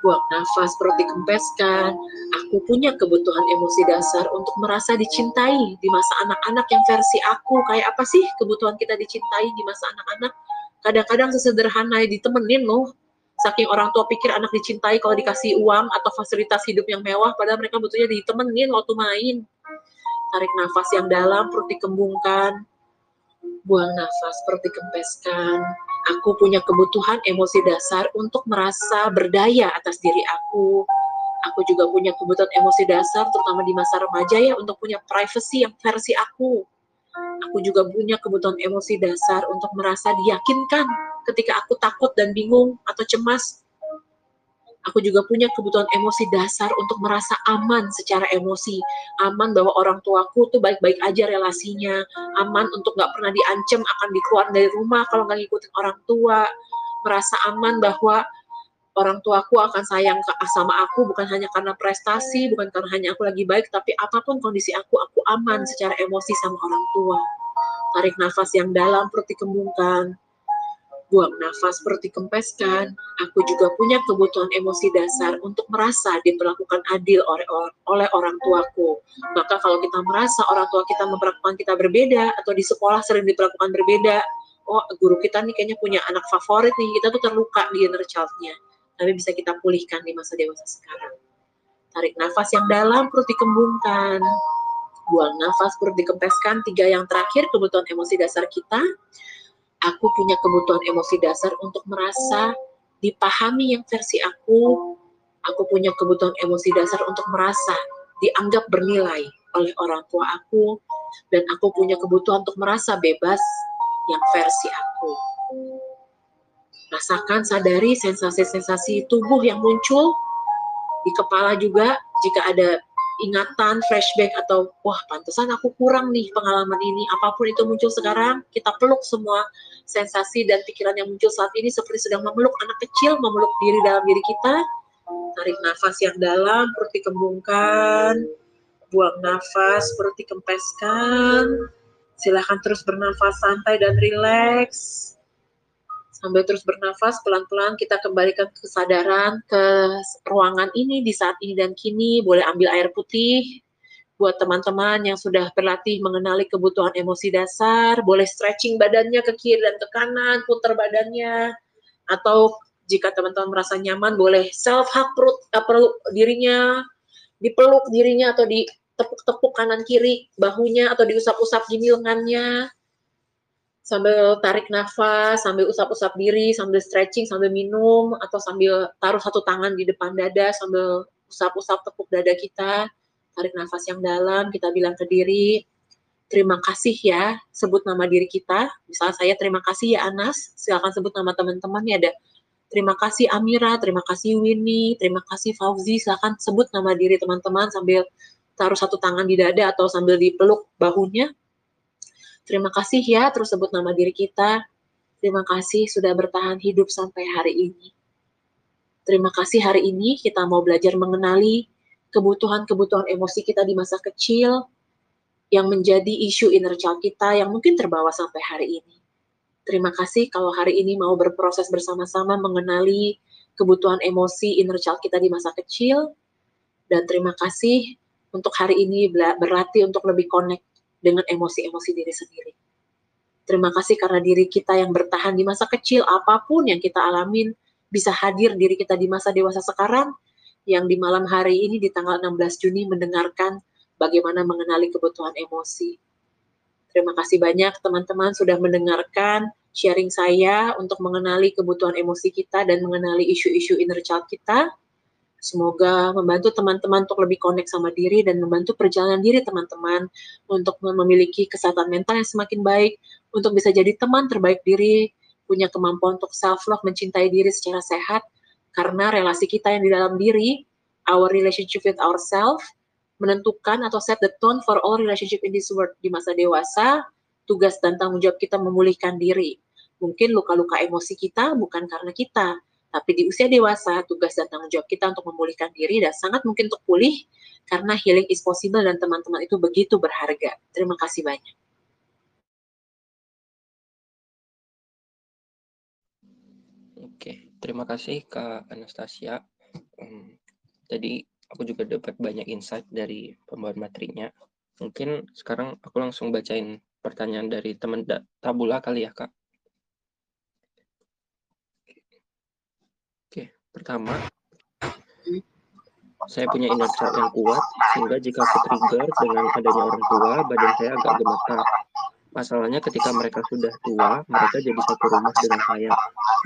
Buang nafas, perut dikempeskan. Aku punya kebutuhan emosi dasar untuk merasa dicintai di masa anak-anak yang versi aku. Kayak apa sih kebutuhan kita dicintai di masa anak-anak? Kadang-kadang sesederhana ditemenin loh saking orang tua pikir anak dicintai kalau dikasih uang atau fasilitas hidup yang mewah padahal mereka butuhnya ditemenin waktu main tarik nafas yang dalam perut dikembungkan buang nafas perut dikempeskan aku punya kebutuhan emosi dasar untuk merasa berdaya atas diri aku aku juga punya kebutuhan emosi dasar terutama di masa remaja ya untuk punya privacy yang versi aku aku juga punya kebutuhan emosi dasar untuk merasa diyakinkan ketika aku takut dan bingung atau cemas. Aku juga punya kebutuhan emosi dasar untuk merasa aman secara emosi. Aman bahwa orang tuaku tuh baik-baik aja relasinya. Aman untuk nggak pernah diancam akan dikeluar dari rumah kalau nggak ngikutin orang tua. Merasa aman bahwa orang tuaku akan sayang sama aku bukan hanya karena prestasi, bukan karena hanya aku lagi baik, tapi apa pun kondisi aku, aku aman secara emosi sama orang tua. Tarik nafas yang dalam, perut dikembungkan buang nafas seperti kempeskan, aku juga punya kebutuhan emosi dasar untuk merasa diperlakukan adil oleh, oleh orang tuaku. Maka kalau kita merasa orang tua kita memperlakukan kita berbeda, atau di sekolah sering diperlakukan berbeda, oh guru kita nih kayaknya punya anak favorit nih, kita tuh terluka di inner child-nya. Tapi bisa kita pulihkan di masa dewasa sekarang. Tarik nafas yang dalam, perut dikembungkan. Buang nafas, perut dikempeskan. Tiga yang terakhir, kebutuhan emosi dasar kita aku punya kebutuhan emosi dasar untuk merasa dipahami yang versi aku. Aku punya kebutuhan emosi dasar untuk merasa dianggap bernilai oleh orang tua aku. Dan aku punya kebutuhan untuk merasa bebas yang versi aku. Rasakan, sadari sensasi-sensasi tubuh yang muncul di kepala juga jika ada ingatan, flashback atau wah pantesan aku kurang nih pengalaman ini. Apa pun itu muncul sekarang, kita peluk semua sensasi dan pikiran yang muncul saat ini seperti sedang memeluk anak kecil, memeluk diri dalam diri kita. Tarik nafas yang dalam, perut dikembungkan. Buang nafas, perut dikempeskan. Silahkan terus bernafas santai dan rileks sambil terus bernafas pelan-pelan kita kembalikan kesadaran ke ruangan ini di saat ini dan kini. Boleh ambil air putih buat teman-teman yang sudah berlatih mengenali kebutuhan emosi dasar. Boleh stretching badannya ke kiri dan ke kanan putar badannya. Atau jika teman-teman merasa nyaman boleh self hug perut uh, perut dirinya dipeluk dirinya atau ditepuk-tepuk kanan kiri bahunya atau diusap-usap gini lengannya sambil tarik nafas, sambil usap-usap diri, sambil stretching, sambil minum, atau sambil taruh satu tangan di depan dada, sambil usap-usap tepuk dada kita, tarik nafas yang dalam, kita bilang ke diri, terima kasih ya, sebut nama diri kita, misalnya saya terima kasih ya Anas, silakan sebut nama teman-teman ya ada terima kasih Amira, terima kasih Winnie, terima kasih Fauzi, silakan sebut nama diri teman-teman sambil taruh satu tangan di dada atau sambil dipeluk bahunya, Terima kasih ya, terus sebut nama diri kita. Terima kasih sudah bertahan hidup sampai hari ini. Terima kasih hari ini kita mau belajar mengenali kebutuhan-kebutuhan emosi kita di masa kecil yang menjadi isu inner child kita yang mungkin terbawa sampai hari ini. Terima kasih kalau hari ini mau berproses bersama-sama mengenali kebutuhan emosi inner child kita di masa kecil. Dan terima kasih untuk hari ini berlatih untuk lebih connect dengan emosi-emosi diri sendiri. Terima kasih karena diri kita yang bertahan di masa kecil, apa pun yang kita alamin, bisa hadir diri kita di masa dewasa sekarang, yang di malam hari ini di tanggal 16 Juni mendengarkan bagaimana mengenali kebutuhan emosi. Terima kasih banyak teman-teman sudah mendengarkan sharing saya untuk mengenali kebutuhan emosi kita dan mengenali isu-isu inner child kita. Semoga membantu teman-teman untuk lebih connect sama diri dan membantu perjalanan diri teman-teman untuk memiliki kesehatan mental yang semakin baik, untuk bisa jadi teman terbaik diri, punya kemampuan untuk self love, mencintai diri secara sehat, karena relasi kita yang di dalam diri, our relationship with ourselves, menentukan atau set the tone for all relationship in this world di masa dewasa, tugas dan tanggung jawab kita memulihkan diri. Mungkin luka-luka emosi kita bukan karena kita, tapi di usia dewasa, tugas dan tanggung jawab kita untuk memulihkan diri dan sangat mungkin untuk pulih karena healing is possible dan teman-teman itu begitu berharga. Terima kasih banyak. Oke, terima kasih Kak Anastasia. Um, tadi aku juga dapat banyak insight dari pembahasan materinya. Mungkin sekarang aku langsung bacain pertanyaan dari teman Tabula kali ya Kak. Pertama, saya punya inner child yang kuat, sehingga jika aku trigger dengan adanya orang tua, badan saya agak gemetar. Masalahnya ketika mereka sudah tua, mereka jadi satu rumah dengan saya.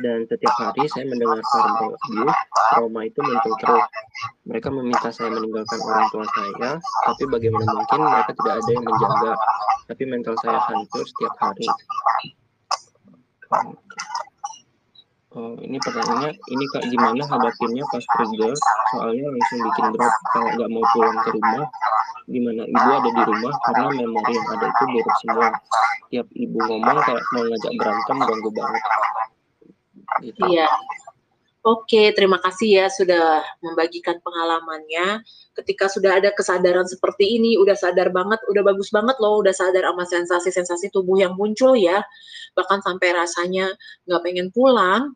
Dan setiap hari saya mendengar verbal abuse, trauma itu muncul terus. Mereka meminta saya meninggalkan orang tua saya, tapi bagaimana mungkin mereka tidak ada yang menjaga. Tapi mental saya hancur setiap hari. Oh, ini pertanyaannya, ini kak gimana hadapinnya pas trigger? Soalnya langsung bikin drop kalau nggak mau pulang ke rumah. Gimana ibu ada di rumah karena memori yang ada itu buruk semua. Tiap ibu ngomong kayak mau ngajak berantem ganggu banget. Gitu. Iya. Oke, terima kasih ya sudah membagikan pengalamannya. Ketika sudah ada kesadaran seperti ini, udah sadar banget, udah bagus banget loh, udah sadar sama sensasi-sensasi tubuh yang muncul ya. Bahkan sampai rasanya nggak pengen pulang,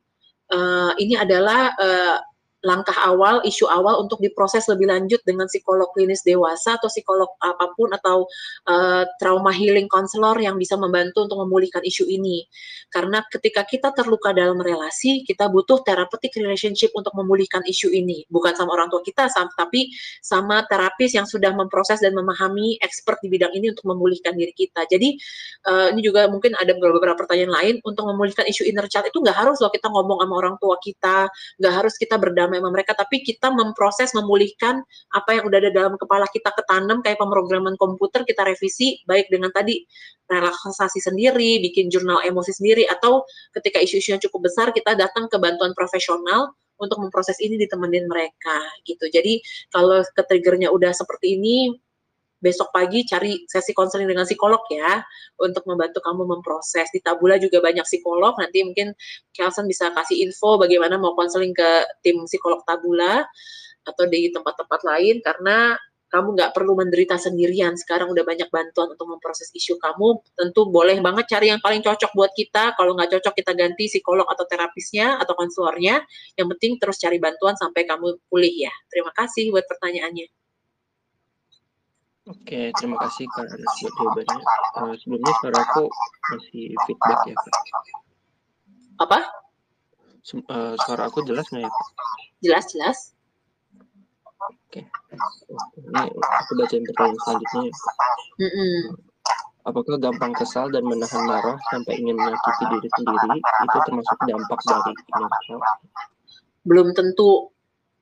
uh, ini adalah uh, langkah awal, isu awal untuk diproses lebih lanjut dengan psikolog klinis dewasa atau psikolog apa pun atau uh, trauma healing counselor yang bisa membantu untuk memulihkan isu ini. Karena ketika kita terluka dalam relasi, kita butuh therapeutic relationship untuk memulihkan isu ini. Bukan sama orang tua kita, tapi sama terapis yang sudah memproses dan memahami expert di bidang ini untuk memulihkan diri kita. Jadi uh, ini juga mungkin ada beberapa pertanyaan lain untuk memulihkan isu inner child itu nggak harus loh kita ngomong sama orang tua kita, nggak harus kita berdamai sama mereka tapi kita memproses memulihkan apa yang udah ada dalam kepala kita ketanam kayak pemrograman komputer kita revisi baik dengan tadi relaksasi sendiri bikin jurnal emosi sendiri atau ketika isu-isu yang cukup besar kita datang ke bantuan profesional untuk memproses ini ditemenin mereka gitu. Jadi kalau ke triggernya udah seperti ini besok pagi cari sesi konseling dengan psikolog ya untuk membantu kamu memproses. Di Tabula juga banyak psikolog. Nanti mungkin Kelson bisa kasih info bagaimana mau konseling ke tim psikolog Tabula atau di tempat-tempat lain karena kamu nggak perlu menderita sendirian. Sekarang udah banyak bantuan untuk memproses isu kamu. Tentu boleh banget cari yang paling cocok buat kita. Kalau nggak cocok kita ganti psikolog atau terapisnya atau konselornya. Yang penting terus cari bantuan sampai kamu pulih ya. Terima kasih buat pertanyaannya. Oke, terima kasih Kak Anas buat jawabannya. Uh, sebelumnya suara aku masih feedback ya Kak? Apa? Sem uh, suara aku jelas nggak ya Kak? Jelas, jelas. Oke, ini aku bacain pertanyaan selanjutnya ya Mm -mm. Apakah gampang kesal dan menahan marah sampai ingin menyakiti diri sendiri itu termasuk dampak dari ini? Belum tentu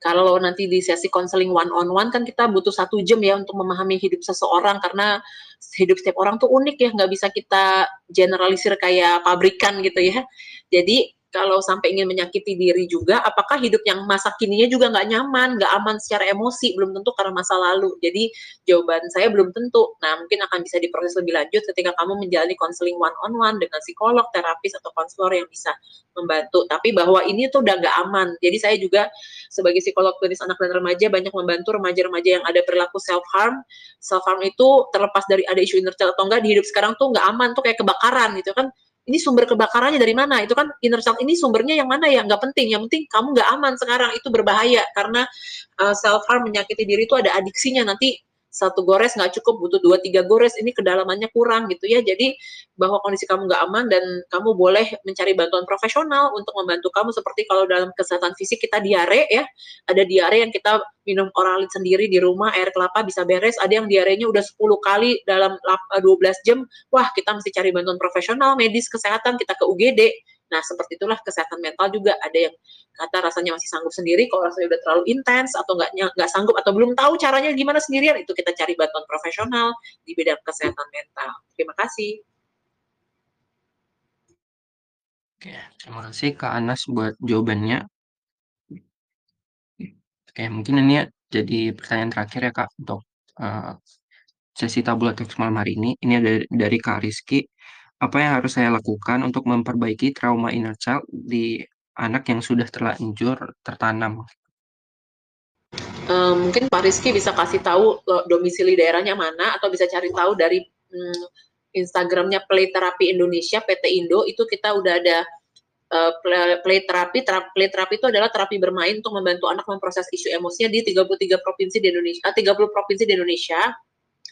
kalau nanti di sesi konseling one on one kan kita butuh satu jam ya untuk memahami hidup seseorang karena hidup setiap orang tuh unik ya nggak bisa kita generalisir kayak pabrikan gitu ya. Jadi kalau sampai ingin menyakiti diri juga, apakah hidup yang masa kininya juga nggak nyaman, nggak aman secara emosi, belum tentu karena masa lalu. Jadi jawaban saya belum tentu. Nah mungkin akan bisa diproses lebih lanjut ketika kamu menjalani konseling one on one dengan psikolog, terapis atau konselor yang bisa membantu. Tapi bahwa ini tuh udah nggak aman. Jadi saya juga sebagai psikolog klinis anak dan remaja banyak membantu remaja-remaja yang ada perilaku self harm. Self harm itu terlepas dari ada isu inner child atau enggak di hidup sekarang tuh nggak aman tuh kayak kebakaran gitu kan ini sumber kebakarannya dari mana? Itu kan inner child ini sumbernya yang mana ya? Nggak penting. Yang penting kamu nggak aman sekarang. Itu berbahaya karena uh, self harm menyakiti diri itu ada adiksinya. Nanti satu gores nggak cukup, butuh dua tiga gores, ini kedalamannya kurang gitu ya. Jadi bahwa kondisi kamu nggak aman dan kamu boleh mencari bantuan profesional untuk membantu kamu seperti kalau dalam kesehatan fisik kita diare ya, ada diare yang kita minum oralit sendiri di rumah, air kelapa bisa beres, ada yang diarenya udah 10 kali dalam 12 jam, wah kita mesti cari bantuan profesional, medis, kesehatan, kita ke UGD. Nah, seperti itulah kesehatan mental juga ada yang kata rasanya masih sanggup sendiri, kalau rasanya udah terlalu intens atau nggak sanggup atau belum tahu caranya gimana sendirian, itu kita cari bantuan profesional di bidang kesehatan mental. Terima kasih. Oke, terima kasih Kak Anas buat jawabannya. Oke, mungkin ini jadi pertanyaan terakhir ya Kak untuk uh, sesi tabula talks malam hari ini. Ini ada dari Kak Rizky. Apa yang harus saya lakukan untuk memperbaiki trauma inner child di anak yang sudah terlanjur tertanam? Uh, mungkin Pak Rizky bisa kasih tahu domisili daerahnya mana atau bisa cari tahu dari um, Instagramnya Play Therapy Indonesia PT Indo. Itu kita udah ada uh, play terapi play terapi itu adalah terapi bermain untuk membantu anak memproses isu emosinya di 33 provinsi di Indonesia 30 eh, provinsi di Indonesia.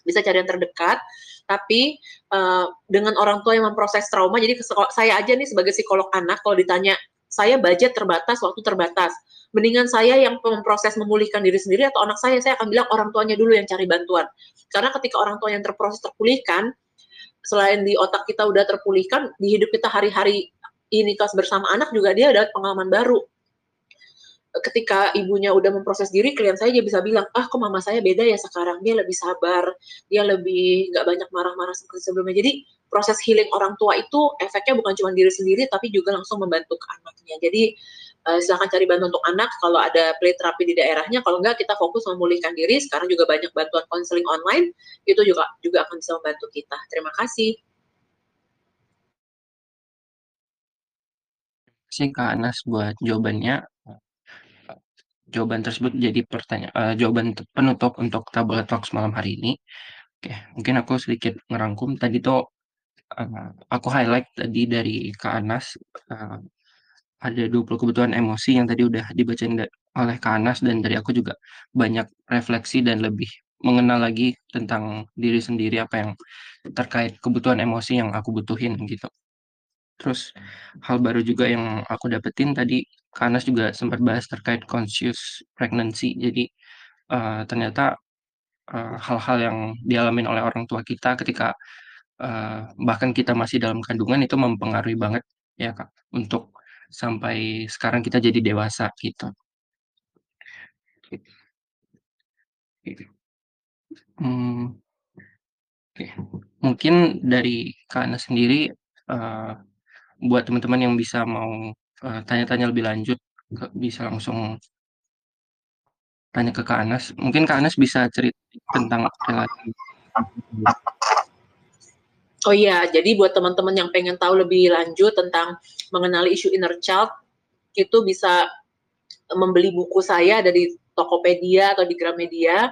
Bisa cari yang terdekat tapi uh, dengan orang tua yang memproses trauma jadi saya aja nih sebagai psikolog anak kalau ditanya saya budget terbatas waktu terbatas. Mendingan saya yang memproses memulihkan diri sendiri atau anak saya saya akan bilang orang tuanya dulu yang cari bantuan. Karena ketika orang tua yang terproses terpulihkan selain di otak kita udah terpulihkan di hidup kita hari-hari ini kelas bersama anak juga dia ada pengalaman baru ketika ibunya udah memproses diri, klien saya dia bisa bilang, ah kok mama saya beda ya sekarang, dia lebih sabar, dia lebih nggak banyak marah-marah seperti sebelumnya. Jadi proses healing orang tua itu efeknya bukan cuma diri sendiri, tapi juga langsung membantu ke anaknya. Jadi uh, silahkan cari bantuan untuk anak kalau ada play terapi di daerahnya. Kalau enggak kita fokus memulihkan diri. Sekarang juga banyak bantuan konseling online, itu juga juga akan bisa membantu kita. Terima kasih. Terima kasih Kak Anas buat jawabannya jawaban tersebut jadi pertanyaan uh, jawaban penutup untuk tabel talks malam hari ini. Oke, mungkin aku sedikit ngerangkum tadi tuh uh, aku highlight tadi dari Kak Anas uh, ada 20 kebutuhan emosi yang tadi udah dibacain oleh Kak Anas dan dari aku juga banyak refleksi dan lebih mengenal lagi tentang diri sendiri apa yang terkait kebutuhan emosi yang aku butuhin gitu. Terus hal baru juga yang aku dapetin tadi, Kanas juga sempat bahas terkait conscious pregnancy. Jadi uh, ternyata hal hal-hal yang dialami oleh orang tua kita ketika uh, bahkan kita masih dalam kandungan itu mempengaruhi banget ya kak untuk sampai sekarang kita jadi dewasa gitu. Hmm, Oke, mungkin dari Kana sendiri uh, buat teman-teman yang bisa mau uh, tanya-tanya lebih lanjut bisa langsung tanya ke Kak Anas. Mungkin Kak Anas bisa cerita tentang relasi. Oh iya, jadi buat teman-teman yang pengen tahu lebih lanjut tentang mengenali isu inner child, itu bisa membeli buku saya dari Tokopedia atau di Gramedia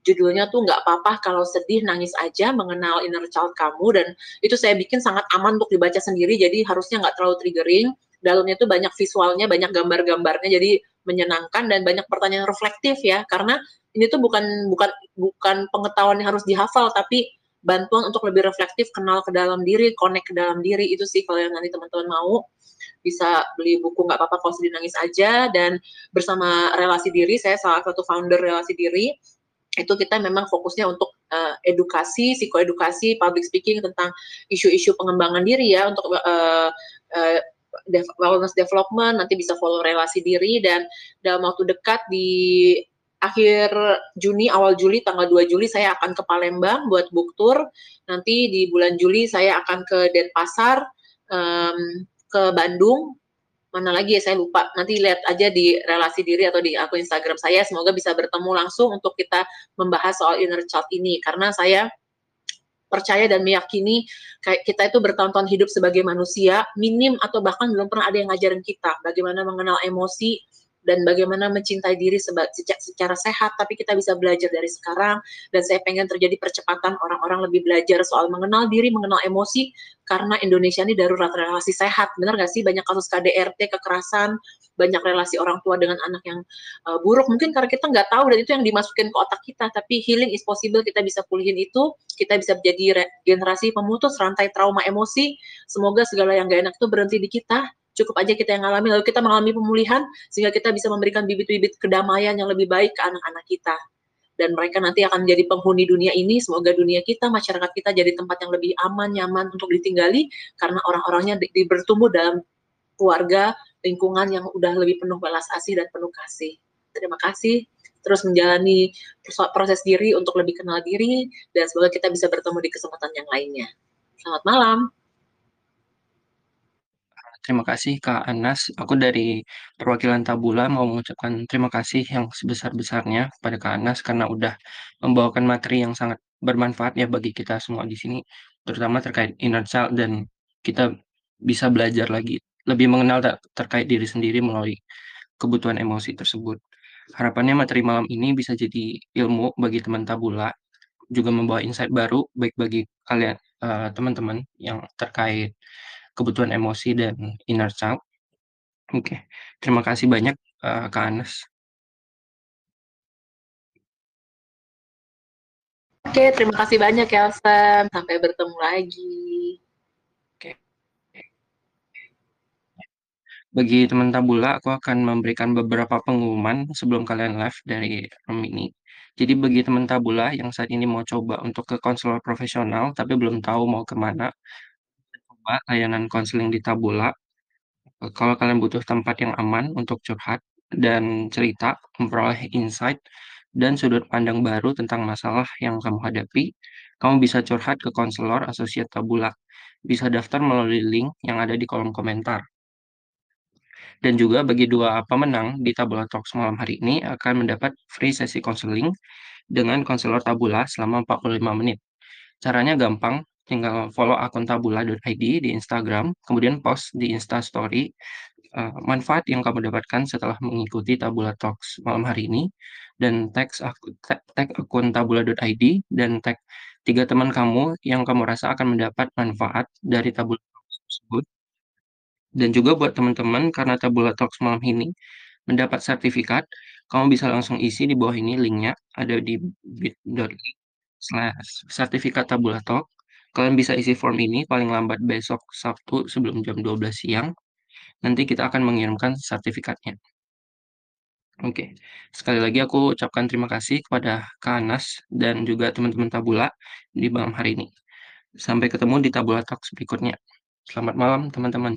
judulnya tuh nggak apa-apa kalau sedih nangis aja mengenal inner child kamu dan itu saya bikin sangat aman untuk dibaca sendiri jadi harusnya nggak terlalu triggering dalamnya tuh banyak visualnya banyak gambar-gambarnya jadi menyenangkan dan banyak pertanyaan reflektif ya. Karena ini tuh bukan bukan bukan pengetahuan yang harus dihafal tapi bantuan untuk lebih reflektif kenal ke dalam diri connect ke dalam diri. Itu sih kalau yang nanti teman-teman mau bisa beli buku nggak apa-apa kalau sedih nangis aja. Dan bersama relasi diri saya salah satu founder relasi diri itu kita memang fokusnya untuk uh, edukasi, psikoedukasi, public speaking tentang isu-isu pengembangan diri ya untuk uh, uh, wellness development, nanti bisa follow relasi diri dan dalam waktu dekat di akhir Juni, awal Juli, tanggal 2 Juli saya akan ke Palembang buat book tour. Nanti di bulan Juli saya akan ke Denpasar, um, ke Bandung, mana lagi ya saya lupa. Nanti lihat aja di relasi diri atau di akun Instagram saya. Semoga bisa bertemu langsung untuk kita membahas soal inner child ini. Karena saya percaya dan meyakini kayak kita itu bertahun-tahun hidup sebagai manusia minim atau bahkan belum pernah ada yang ngajarin kita bagaimana mengenal emosi dan bagaimana mencintai diri secara sehat, tapi kita bisa belajar dari sekarang, dan saya pengen terjadi percepatan orang-orang lebih belajar soal mengenal diri, mengenal emosi, karena Indonesia ini darurat relasi sehat, benar nggak sih? Banyak kasus KDRT, kekerasan, banyak relasi orang tua dengan anak yang uh, buruk, mungkin karena kita nggak tahu dan itu yang dimasukin ke otak kita, tapi healing is possible, kita bisa pulihin itu, kita bisa menjadi generasi pemutus rantai trauma emosi, semoga segala yang gak enak itu berhenti di kita, cukup aja kita yang alami lalu kita mengalami pemulihan sehingga kita bisa memberikan bibit-bibit kedamaian yang lebih baik ke anak-anak kita. Dan mereka nanti akan menjadi penghuni dunia ini. Semoga dunia kita masyarakat kita jadi tempat yang lebih aman nyaman untuk ditinggali karena orang-orangnya di, bertumbuh dalam keluarga lingkungan yang udah lebih penuh balas asih dan penuh kasih. Terima kasih. Terus menjalani proses diri untuk lebih kenal diri dan semoga kita bisa bertemu di kesempatan yang lainnya. Selamat malam Terima kasih Kak Anas. Aku dari perwakilan Tabula mau mengucapkan terima kasih yang sebesar-besarnya kepada Kak Anas karena udah membawakan materi yang sangat bermanfaat ya bagi kita semua di sini, terutama terkait inner child dan kita bisa belajar lagi lebih mengenal terkait diri sendiri melalui kebutuhan emosi tersebut. Harapannya materi malam ini bisa jadi ilmu bagi teman Tabula, juga membawa insight baru baik bagi kalian uh, teman-teman yang terkait kebutuhan emosi dan inner child. Oke, terima kasih banyak, uh, Kak Anas. Oke, terima kasih banyak ya, Sam. Sampai bertemu lagi. Oke. Bagi teman Tabula, aku akan memberikan beberapa pengumuman sebelum kalian live dari room ini. Jadi bagi teman Tabula yang saat ini mau coba untuk ke konselor profesional, tapi belum tahu mau ke mana, coba layanan konseling di Tabula. Kalau kalian butuh tempat yang aman untuk curhat dan cerita, memperoleh insight dan sudut pandang baru tentang masalah yang kamu hadapi, kamu bisa curhat ke konselor asosiat Tabula. Bisa daftar melalui link yang ada di kolom komentar. Dan juga bagi dua pemenang di Tabula Talks malam hari ini akan mendapat free sesi konseling dengan konselor Tabula selama 45 menit. Caranya gampang, tinggal follow akun tabula.id di Instagram, kemudian post di Instastory uh, manfaat yang kamu dapatkan setelah mengikuti Tabula Talks malam hari ini, dan tag, tag, tag akun tabula.id dan tag tiga teman kamu yang kamu rasa akan mendapat manfaat dari Tabula Talks tersebut. Dan juga buat teman-teman, karena Tabula Talks malam ini mendapat sertifikat, kamu bisa langsung isi di bawah ini linknya, ada di bit.ly slash sertifikat Tabula Talk Kalian bisa isi form ini paling lambat besok Sabtu sebelum jam 12 siang. Nanti kita akan mengirimkan sertifikatnya. Oke, sekali lagi aku ucapkan terima kasih kepada Kak Anas dan juga teman-teman Tabula di malam hari ini. Sampai ketemu di Tabula Talks berikutnya. Selamat malam teman-teman.